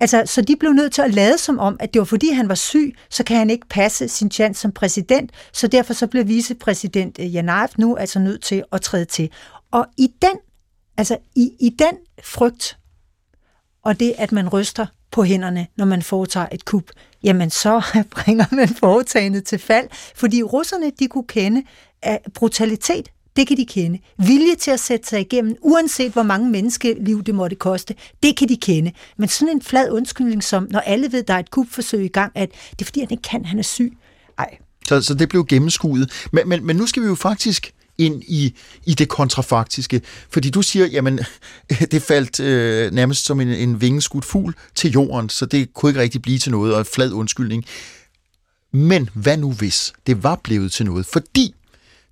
Altså, så de blev nødt til at lade som om, at det var fordi han var syg, så kan han ikke passe sin chance som præsident, så derfor så blev vicepræsident Janaev nu altså nødt til at træde til. Og i den Altså i, i den frygt, og det, at man ryster på hænderne, når man foretager et kup, jamen så (laughs) bringer man foretagendet til fald, fordi russerne, de kunne kende at brutalitet, det kan de kende. Vilje til at sætte sig igennem, uanset hvor mange menneskeliv det måtte koste, det kan de kende. Men sådan en flad undskyldning som, når alle ved, der er et kupforsøg i gang, at det er fordi, han ikke kan, han er syg. Ej. Så, så det blev gennemskuet. Men, men, men nu skal vi jo faktisk ind i, i det kontrafaktiske. Fordi du siger, jamen, (laughs) det faldt øh, nærmest som en, en vingeskudt fugl til jorden, så det kunne ikke rigtig blive til noget, og en flad undskyldning. Men hvad nu hvis det var blevet til noget? Fordi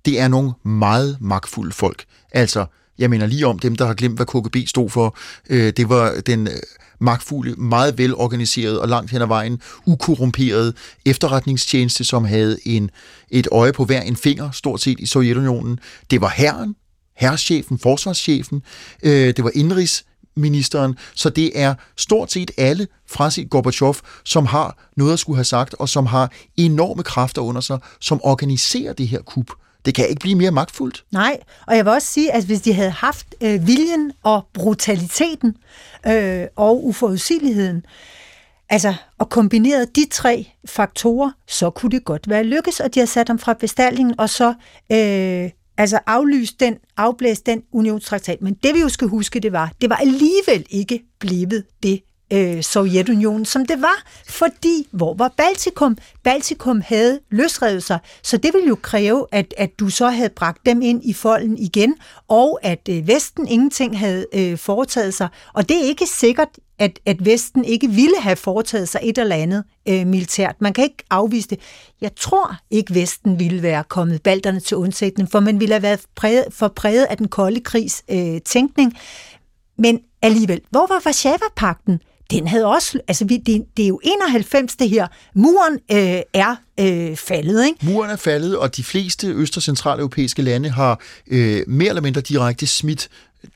det er nogle meget magtfulde folk. Altså, jeg mener lige om dem, der har glemt, hvad KGB stod for. Øh, det var den øh, magtfulde, meget velorganiseret og langt hen ad vejen ukorrumperet efterretningstjeneste, som havde en, et øje på hver en finger, stort set i Sovjetunionen. Det var herren, herreschefen, forsvarschefen, øh, det var indrigsministeren, så det er stort set alle fra sit Gorbachev, som har noget at skulle have sagt, og som har enorme kræfter under sig, som organiserer det her kup. Det kan ikke blive mere magtfuldt. Nej, og jeg vil også sige, at hvis de havde haft øh, viljen og brutaliteten øh, og uforudsigeligheden, altså og kombineret de tre faktorer, så kunne det godt være lykkes, og de har sat dem fra bestallingen, og så øh, altså aflyst den, afblæst den unionstraktat. Men det vi jo skal huske, det var, det var alligevel ikke blevet det øh, Sovjetunionen, som det var, fordi hvor var Baltikum? Baltikum havde løsrevet sig, så det ville jo kræve, at, at du så havde bragt dem ind i folden igen, og at øh, Vesten ingenting havde øh, foretaget sig. Og det er ikke sikkert, at, at Vesten ikke ville have foretaget sig et eller andet øh, militært. Man kan ikke afvise det. Jeg tror ikke, Vesten ville være kommet balterne til undsætning, for man ville have været præget, for præget af den kolde krigs øh, tænkning. Men alligevel, hvor var Varsava-pakten? Den havde også, altså vi, det, det er jo 91 det her, muren øh, er øh, faldet, ikke? Muren er faldet, og de fleste øst- og centraleuropæiske lande har øh, mere eller mindre direkte smidt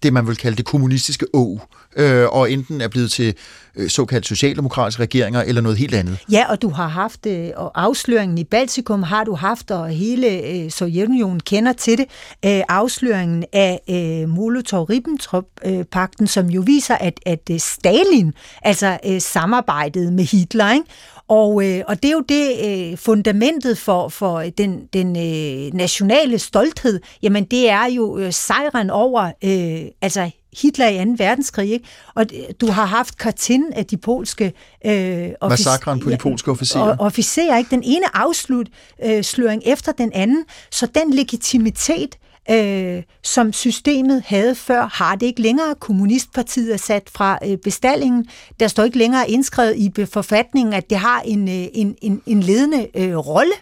det, man vil kalde det kommunistiske å, øh, og enten er blevet til øh, såkaldt socialdemokratiske regeringer eller noget helt andet. Ja, og du har haft, øh, og afsløringen i Baltikum har du haft, og hele øh, Sovjetunionen kender til det, øh, afsløringen af øh, Molotov-Ribbentrop-pakten, øh, som jo viser, at, at øh, Stalin altså øh, samarbejdede med Hitler, ikke? Og, øh, og det er jo det øh, fundamentet for, for den, den øh, nationale stolthed. Jamen det er jo øh, sejren over øh, altså Hitler i 2. verdenskrig. Ikke? Og du har haft Kartin af de polske øh, Massakren på de polske officerer. officerer, ikke? Den ene afsløring øh, efter den anden. Så den legitimitet, øh, som systemet havde før, har det ikke længere. Kommunistpartiet er sat fra øh, bestallingen. Der står ikke længere indskrevet i forfatningen, at det har en, øh, en, en, en ledende øh, rolle.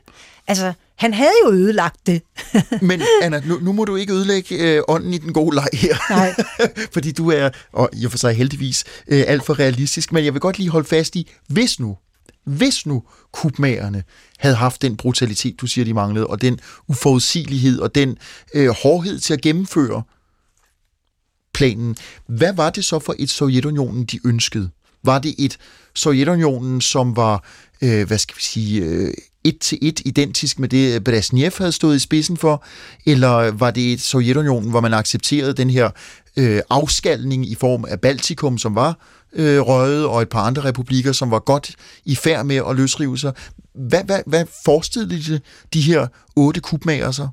Altså, han havde jo ødelagt det. (laughs) Men Anna, nu, nu må du ikke ødelægge øh, ånden i den gode leg her. Nej. (laughs) Fordi du er, og i og for sig heldigvis, øh, alt for realistisk. Men jeg vil godt lige holde fast i, hvis nu, hvis nu kubmagerne havde haft den brutalitet, du siger, de manglede, og den uforudsigelighed og den øh, hårdhed til at gennemføre planen, hvad var det så for et Sovjetunionen, de ønskede? Var det et Sovjetunionen, som var, øh, hvad skal vi sige, øh, et til et identisk med det, Brezhnev havde stået i spidsen for, eller var det et Sovjetunionen, hvor man accepterede den her øh, afskalning i form af Baltikum, som var øh, røget, og et par andre republikker, som var godt i færd med at løsrive sig. Hvad, hvad, hvad forestillede de, de her otte kubmager så?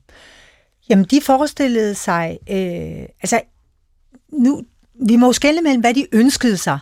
Jamen, de forestillede sig, øh, altså, nu, vi må jo skælde mellem, hvad de ønskede sig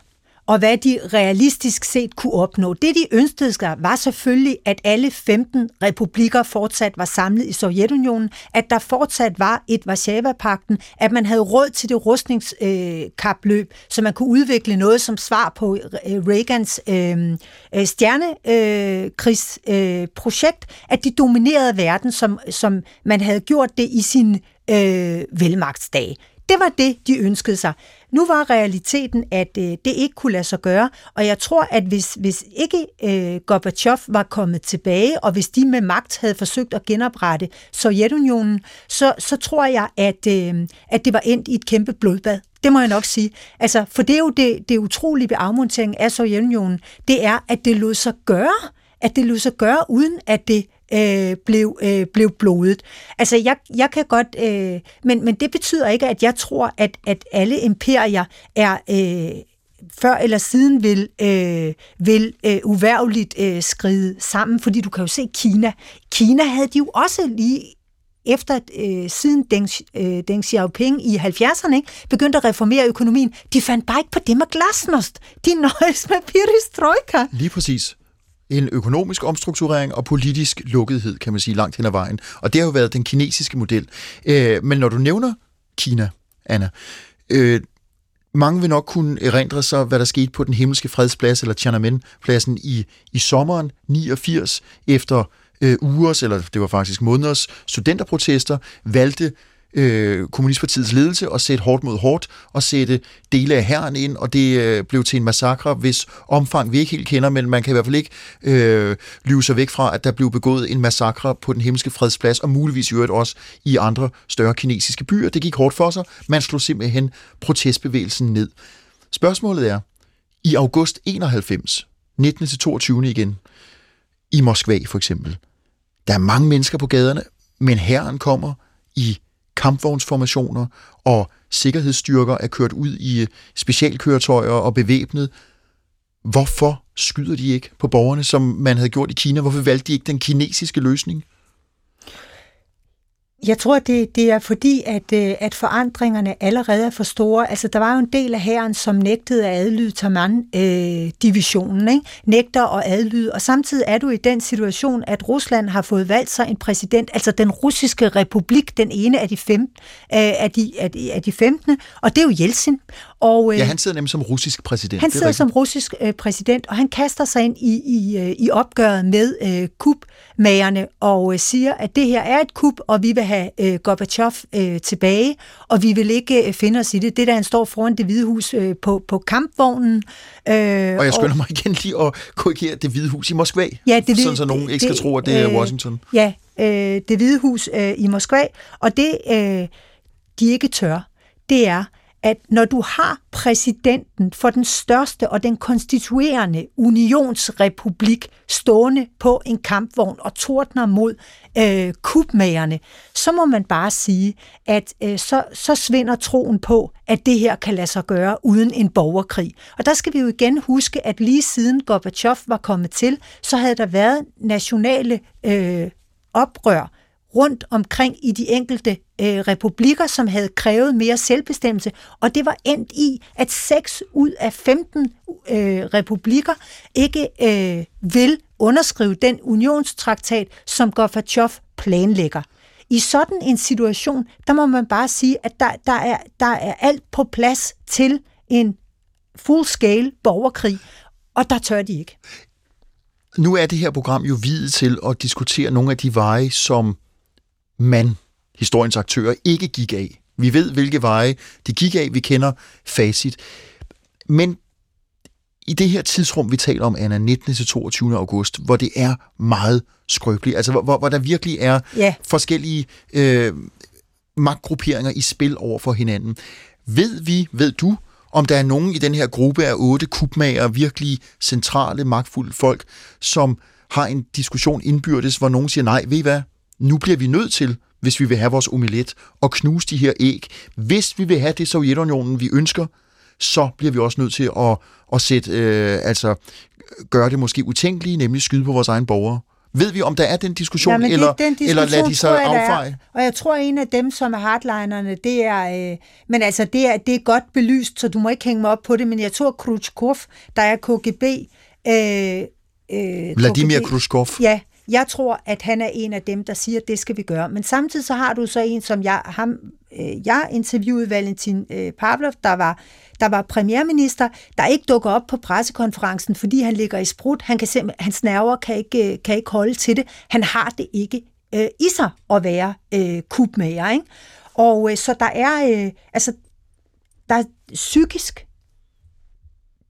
og hvad de realistisk set kunne opnå. Det, de ønskede sig, var selvfølgelig, at alle 15 republikker fortsat var samlet i Sovjetunionen, at der fortsat var et Varsava-pakten, at man havde råd til det rustningskapløb, så man kunne udvikle noget som svar på øh, Reagans øh, øh stjernekrigsprojekt, øh, at de dominerede verden, som, som man havde gjort det i sin øh, velmagtsdag. Det var det, de ønskede sig. Nu var realiteten, at øh, det ikke kunne lade sig gøre, og jeg tror, at hvis, hvis ikke øh, Gorbachev var kommet tilbage, og hvis de med magt havde forsøgt at genoprette Sovjetunionen, så, så tror jeg, at, øh, at det var endt i et kæmpe blodbad. Det må jeg nok sige. Altså, for det er jo det, det utrolige ved afmonteringen af Sovjetunionen, det er, at det lod sig gøre, at det lod sig gøre, uden at det øh, blev, øh, blev blodet. Altså, jeg, jeg kan godt... Øh, men, men det betyder ikke, at jeg tror, at, at alle imperier er... Øh, før eller siden vil, øh, vil øh, uværligt øh, skride sammen, fordi du kan jo se Kina. Kina havde de jo også lige efter øh, siden Deng, øh, Deng Xiaoping i 70'erne ikke, begyndte at reformere økonomien. De fandt bare ikke på det med glasnost. De nøjes med perestroika. Lige præcis en økonomisk omstrukturering og politisk lukkethed, kan man sige, langt hen ad vejen. Og det har jo været den kinesiske model. Øh, men når du nævner Kina, Anna, øh, mange vil nok kunne erindre sig, hvad der skete på den himmelske fredsplads, eller Tiananmen-pladsen i, i sommeren 89, efter øh, ugers, eller det var faktisk måneders studenterprotester, valgte øh, Kommunistpartiets ledelse og sætte hårdt mod hårdt og sætte dele af herren ind, og det øh, blev til en massakre, hvis omfang vi ikke helt kender, men man kan i hvert fald ikke øh, lyve sig væk fra, at der blev begået en massakre på den himmelske fredsplads, og muligvis i øvrigt også i andre større kinesiske byer. Det gik hårdt for sig. Man slog simpelthen protestbevægelsen ned. Spørgsmålet er, i august 91, 19. til 22. igen, i Moskva for eksempel, der er mange mennesker på gaderne, men herren kommer i kampvognsformationer og sikkerhedsstyrker er kørt ud i øh, specialkøretøjer og bevæbnet. Hvorfor skyder de ikke på borgerne, som man havde gjort i Kina? Hvorfor valgte de ikke den kinesiske løsning? Jeg tror, det, det er fordi, at, øh, at forandringerne allerede er for store. Altså, der var jo en del af hæren, som nægtede at adlyde Taman-divisionen, øh, ikke? nægter at adlyde, og samtidig er du i den situation, at Rusland har fået valgt sig en præsident, altså den russiske republik, den ene af de, fem, øh, af de, af de, af de 15, og det er jo Jeltsin. Og, øh, ja, han sidder nemlig som russisk præsident. Han sidder som russisk øh, præsident, og han kaster sig ind i, i, øh, i opgøret med øh, kubmagerne og øh, siger, at det her er et kub, og vi vil have øh, Gorbachev øh, tilbage, og vi vil ikke øh, finde os i det. Det der, han står foran det hvide hus øh, på, på kampvognen. Øh, og jeg skynder mig igen lige at korrigere det hvide hus i Moskva, ja, det, sådan så nogen ikke skal tro, at det er Washington. Øh, ja, øh, det hvide hus øh, i Moskva, og det øh, de ikke tør, det er, at når du har præsidenten for den største og den konstituerende unionsrepublik stående på en kampvogn og tordner mod øh, kubmagerne, så må man bare sige, at øh, så, så svinder troen på, at det her kan lade sig gøre uden en borgerkrig. Og der skal vi jo igen huske, at lige siden Gorbachev var kommet til, så havde der været nationale øh, oprør rundt omkring i de enkelte øh, republikker, som havde krævet mere selvbestemmelse, og det var endt i, at 6 ud af 15 øh, republikker ikke øh, vil underskrive den unionstraktat, som Gorbachev planlægger. I sådan en situation, der må man bare sige, at der, der, er, der er alt på plads til en full-scale borgerkrig, og der tør de ikke. Nu er det her program jo videt til at diskutere nogle af de veje, som man, historiens aktører, ikke gik af. Vi ved, hvilke veje de gik af. Vi kender facit. Men i det her tidsrum, vi taler om, Anna, 19. til 22. august, hvor det er meget skrøbeligt, altså hvor, hvor der virkelig er ja. forskellige øh, magtgrupperinger i spil over for hinanden. Ved vi, ved du, om der er nogen i den her gruppe af otte kubmager, virkelig centrale, magtfulde folk, som har en diskussion indbyrdes, hvor nogen siger, nej, ved I hvad, nu bliver vi nødt til, hvis vi vil have vores omelet, og knuse de her æg. Hvis vi vil have det Sovjetunionen, vi ønsker, så bliver vi også nødt til at, at sætte, øh, altså, gøre det måske utænkelige, nemlig skyde på vores egne borgere. Ved vi, om der er den diskussion, Jamen, det, eller, den diskussion, eller lader de sig jeg, affeje? Og jeg tror, en af dem, som er hardlinerne, det er, øh, men altså, det er, det er godt belyst, så du må ikke hænge mig op på det, men jeg tror, Khrushchev, der er KGB, øh, øh, Vladimir KGB, Khrushchev. Ja, jeg tror, at han er en af dem, der siger, at det skal vi gøre. Men samtidig så har du så en, som jeg, ham, øh, jeg interviewede, Valentin øh, Pavlov, der var, der var premierminister, der ikke dukker op på pressekonferencen, fordi han ligger i sprut. Han kan hans nerver kan ikke, øh, kan ikke holde til det. Han har det ikke øh, i sig at være øh, kubmager. Ikke? Og øh, så der er, øh, altså, der er psykisk,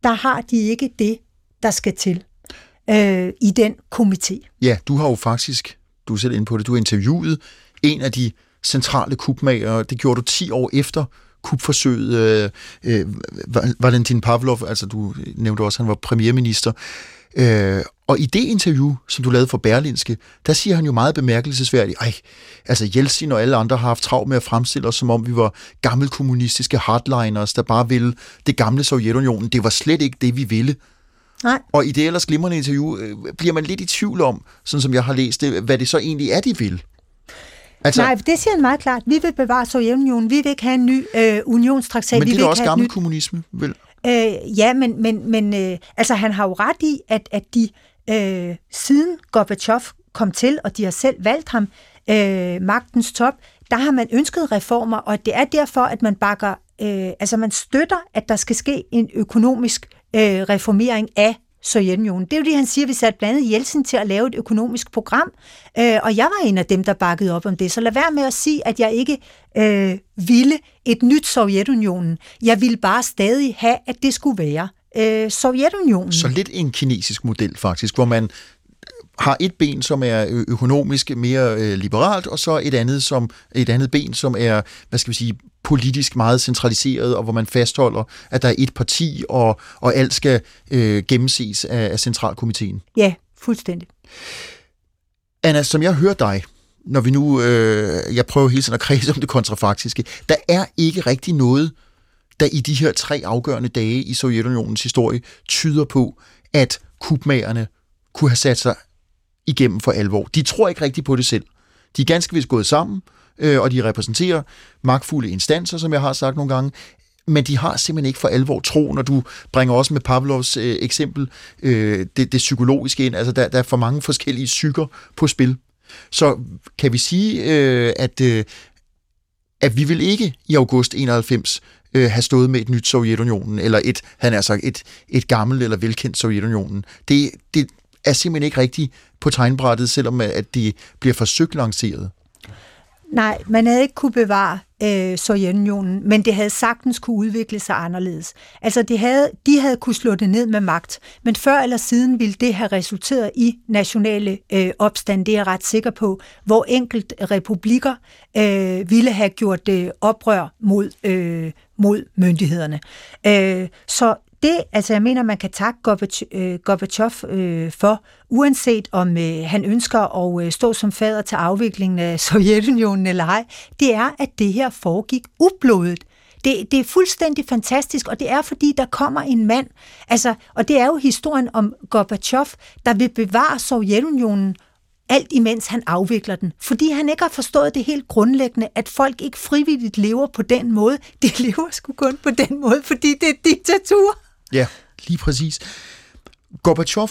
der har de ikke det, der skal til øh, i den komité. Ja, du har jo faktisk, du er selv inde på det, du har interviewet en af de centrale kubmager. Det gjorde du 10 år efter kupforsøget. Øh, øh, Valentin Pavlov, altså du nævnte også, at han var premierminister. Øh, og i det interview, som du lavede for Berlinske, der siger han jo meget bemærkelsesværdigt, ej, altså Jeltsin og alle andre har haft travlt med at fremstille os, som om vi var gammelkommunistiske hardliners, der bare ville det gamle Sovjetunionen. Det var slet ikke det, vi ville. Nej. Og i det ellers glimrende interview øh, bliver man lidt i tvivl om, sådan som jeg har læst det, hvad det så egentlig er, de vil. Altså, Nej, det siger han meget klart. Vi vil bevare Sovjetunionen. Vi vil ikke have en ny øh, unionstraktat. Men det er også gammel nyt... kommunisme, vel? Øh, ja, men, men, men øh, altså, han har jo ret i, at, at de øh, siden Gorbachev kom til, og de har selv valgt ham, øh, magtens top, der har man ønsket reformer, og det er derfor, at man bakker, øh, altså man støtter, at der skal ske en økonomisk øh, reformering af Sovjetunionen. Det er jo det, han siger, vi satte blandt andet Jeltsin til at lave et økonomisk program, øh, og jeg var en af dem, der bakkede op om det. Så lad være med at sige, at jeg ikke øh, ville et nyt Sovjetunionen. Jeg ville bare stadig have, at det skulle være øh, Sovjetunionen. Så lidt en kinesisk model faktisk, hvor man har et ben, som er økonomisk mere øh, liberalt, og så et andet, som, et andet ben, som er, hvad skal vi sige, politisk meget centraliseret, og hvor man fastholder, at der er et parti, og, og alt skal øh, gennemses af, af centralkomiteen. Ja, fuldstændig. Anna, som jeg hører dig, når vi nu, øh, jeg prøver hele tiden at kredse om det kontrafaktiske, der er ikke rigtig noget, der i de her tre afgørende dage i Sovjetunionens historie tyder på, at kubmagerne kunne have sat sig igennem for alvor. De tror ikke rigtigt på det selv. De er ganske vist gået sammen, øh, og de repræsenterer magtfulde instanser, som jeg har sagt nogle gange, men de har simpelthen ikke for alvor tro, når du bringer også med Pavlovs øh, eksempel øh, det, det psykologiske ind. Altså, der, der er for mange forskellige psyker på spil. Så kan vi sige, øh, at, øh, at vi vil ikke i august 91 øh, have stået med et nyt Sovjetunionen, eller et, han er sagt, et, et gammelt eller velkendt Sovjetunionen. Det, det er simpelthen ikke rigtigt på tegnbrættet, selvom at det bliver forsøgt lanceret. Nej, man havde ikke kunne bevare øh, Sovjetunionen, men det havde sagtens kunne udvikle sig anderledes. Altså, de havde, de havde kunne slå det ned med magt, men før eller siden ville det have resulteret i nationale øh, opstand, det er jeg ret sikker på, hvor enkelt republikker øh, ville have gjort øh, oprør mod, øh, mod myndighederne. Øh, så det, altså jeg mener, man kan takke Gorbachev øh, øh, for, uanset om øh, han ønsker at øh, stå som fader til afviklingen af (laughs) Sovjetunionen eller ej, det er, at det her foregik ublodet. Det, det er fuldstændig fantastisk, og det er, fordi der kommer en mand, altså, og det er jo historien om Gorbachev, der vil bevare Sovjetunionen alt imens han afvikler den. Fordi han ikke har forstået det helt grundlæggende, at folk ikke frivilligt lever på den måde. De (laughs) lever sgu kun på den måde, fordi det er diktatur. Ja, lige præcis. Gorbachev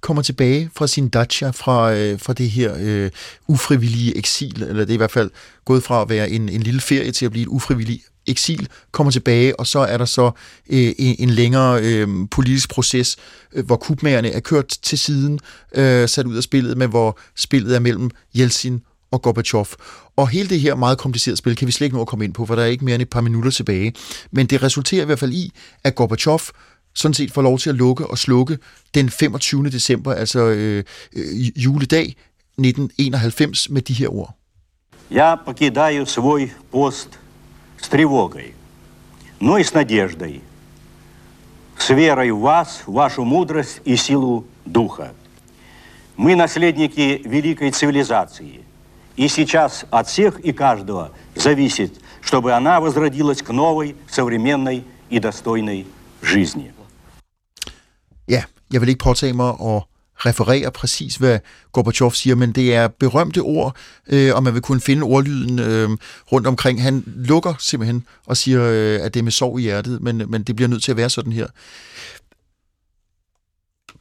kommer tilbage fra sin dacha, fra, øh, fra det her øh, ufrivillige eksil, eller det er i hvert fald gået fra at være en, en lille ferie til at blive et ufrivilligt eksil, kommer tilbage, og så er der så øh, en længere øh, politisk proces, øh, hvor kubmagerne er kørt til siden, øh, sat ud af spillet, men hvor spillet er mellem Yeltsin og Gorbachev. Og hele det her meget komplicerede spil kan vi slet ikke nå at komme ind på, for der er ikke mere end et par minutter tilbage. Men det resulterer i hvert fald i, at Gorbachev sådan set får lov til at lukke og slukke den 25. december, altså øh, øh, juledag 1991, med de her ord. Я покидаю свой пост с тревогой, но и с надеждой, с верой в вас, в вашу мудрость и силу духа. Мы наследники великой цивилизации – И сейчас от всех и каждого зависит, чтобы она возродилась к новой, современной и достойной жизни. Ja, jeg vil ikke påtage mig at referere præcis, hvad Gorbachev siger, men det er berømte ord, øh, og man vil kunne finde ordlyden øh, rundt omkring. Han lukker simpelthen og siger, øh, at det er med sorg i hjertet, men, men det bliver nødt til at være sådan her.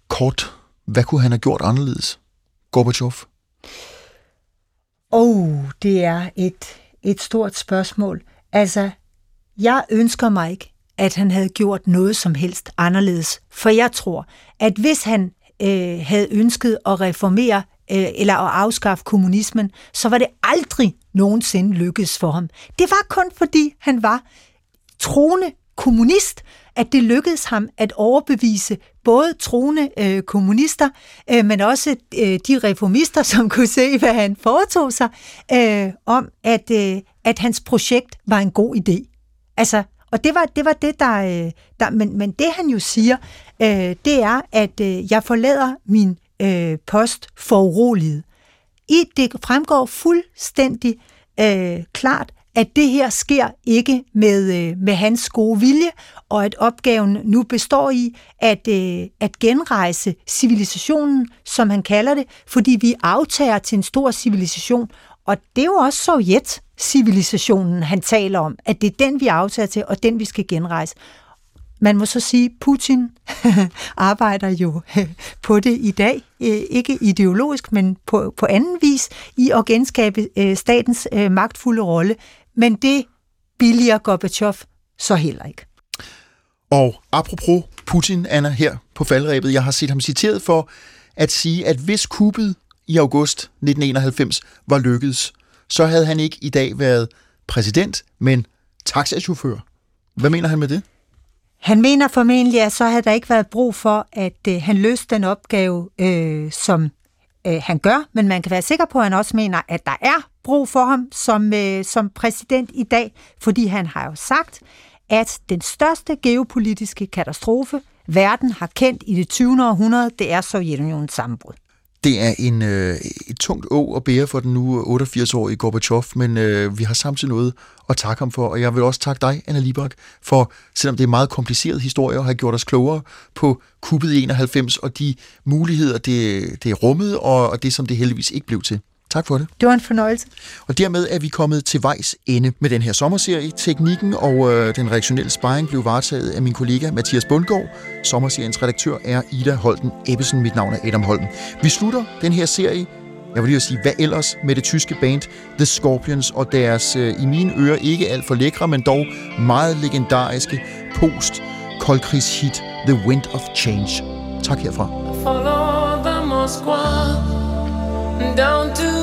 Kort, hvad kunne han have gjort anderledes, Gorbachev? Oh, det er et, et stort spørgsmål. Altså, jeg ønsker mig ikke, at han havde gjort noget som helst anderledes. For jeg tror, at hvis han øh, havde ønsket at reformere øh, eller at afskaffe kommunismen, så var det aldrig nogensinde lykkedes for ham. Det var kun fordi han var troende kommunist, at det lykkedes ham at overbevise både troende øh, kommunister, øh, men også øh, de reformister, (laughs) som kunne se, hvad han foretog sig, øh, om at, øh, at hans projekt var en god idé. Altså, og det var det, var det der, øh, der men, men det han jo siger, øh, det er, at øh, jeg forlader min øh, post for uroliget. I det fremgår fuldstændig øh, klart, at det her sker ikke med, øh, med hans gode vilje, og at opgaven nu består i at, øh, at genrejse civilisationen, som han kalder det, fordi vi aftager til en stor civilisation, og det er jo også Sovjet-civilisationen, han taler om, at det er den, vi aftager til, og den, vi skal genrejse. Man må så sige, at Putin (laughs) arbejder jo (laughs) på det i dag, ikke ideologisk, men på, på anden vis, i at genskabe øh, statens øh, magtfulde rolle men det billiger Gorbachev så heller ikke. Og apropos Putin, Anna, her på faldrebet, jeg har set ham citeret for at sige, at hvis kuppet i august 1991 var lykkedes, så havde han ikke i dag været præsident, men taxachauffør. Hvad mener han med det? Han mener formentlig, at så havde der ikke været brug for, at øh, han løste den opgave, øh, som øh, han gør, men man kan være sikker på, at han også mener, at der er brug for ham som, øh, som præsident i dag, fordi han har jo sagt, at den største geopolitiske katastrofe, verden har kendt i det 20. århundrede, det er Sovjetunionens sammenbrud. Det er en, øh, et tungt å at bære for den nu 88-årige Gorbachev, men øh, vi har samtidig noget at takke ham for, og jeg vil også takke dig, Anna Libak, for selvom det er meget kompliceret historie, at have gjort os klogere på kuppet i 91 og de muligheder, det, det rummede, og, og det, som det heldigvis ikke blev til. Tak for det. Det var en fornøjelse. Og dermed er vi kommet til vejs ende med den her sommerserie. Teknikken og øh, den reaktionelle sparring blev varetaget af min kollega Mathias Bundgaard. Sommerseriens redaktør er Ida Holten Ebbesen. Mit navn er Adam Holten. Vi slutter den her serie jeg vil lige sige, hvad ellers med det tyske band The Scorpions og deres øh, i mine ører ikke alt for lækre, men dog meget legendariske post koldkrigshit The Wind of Change. Tak herfra. Follow the Moskva down to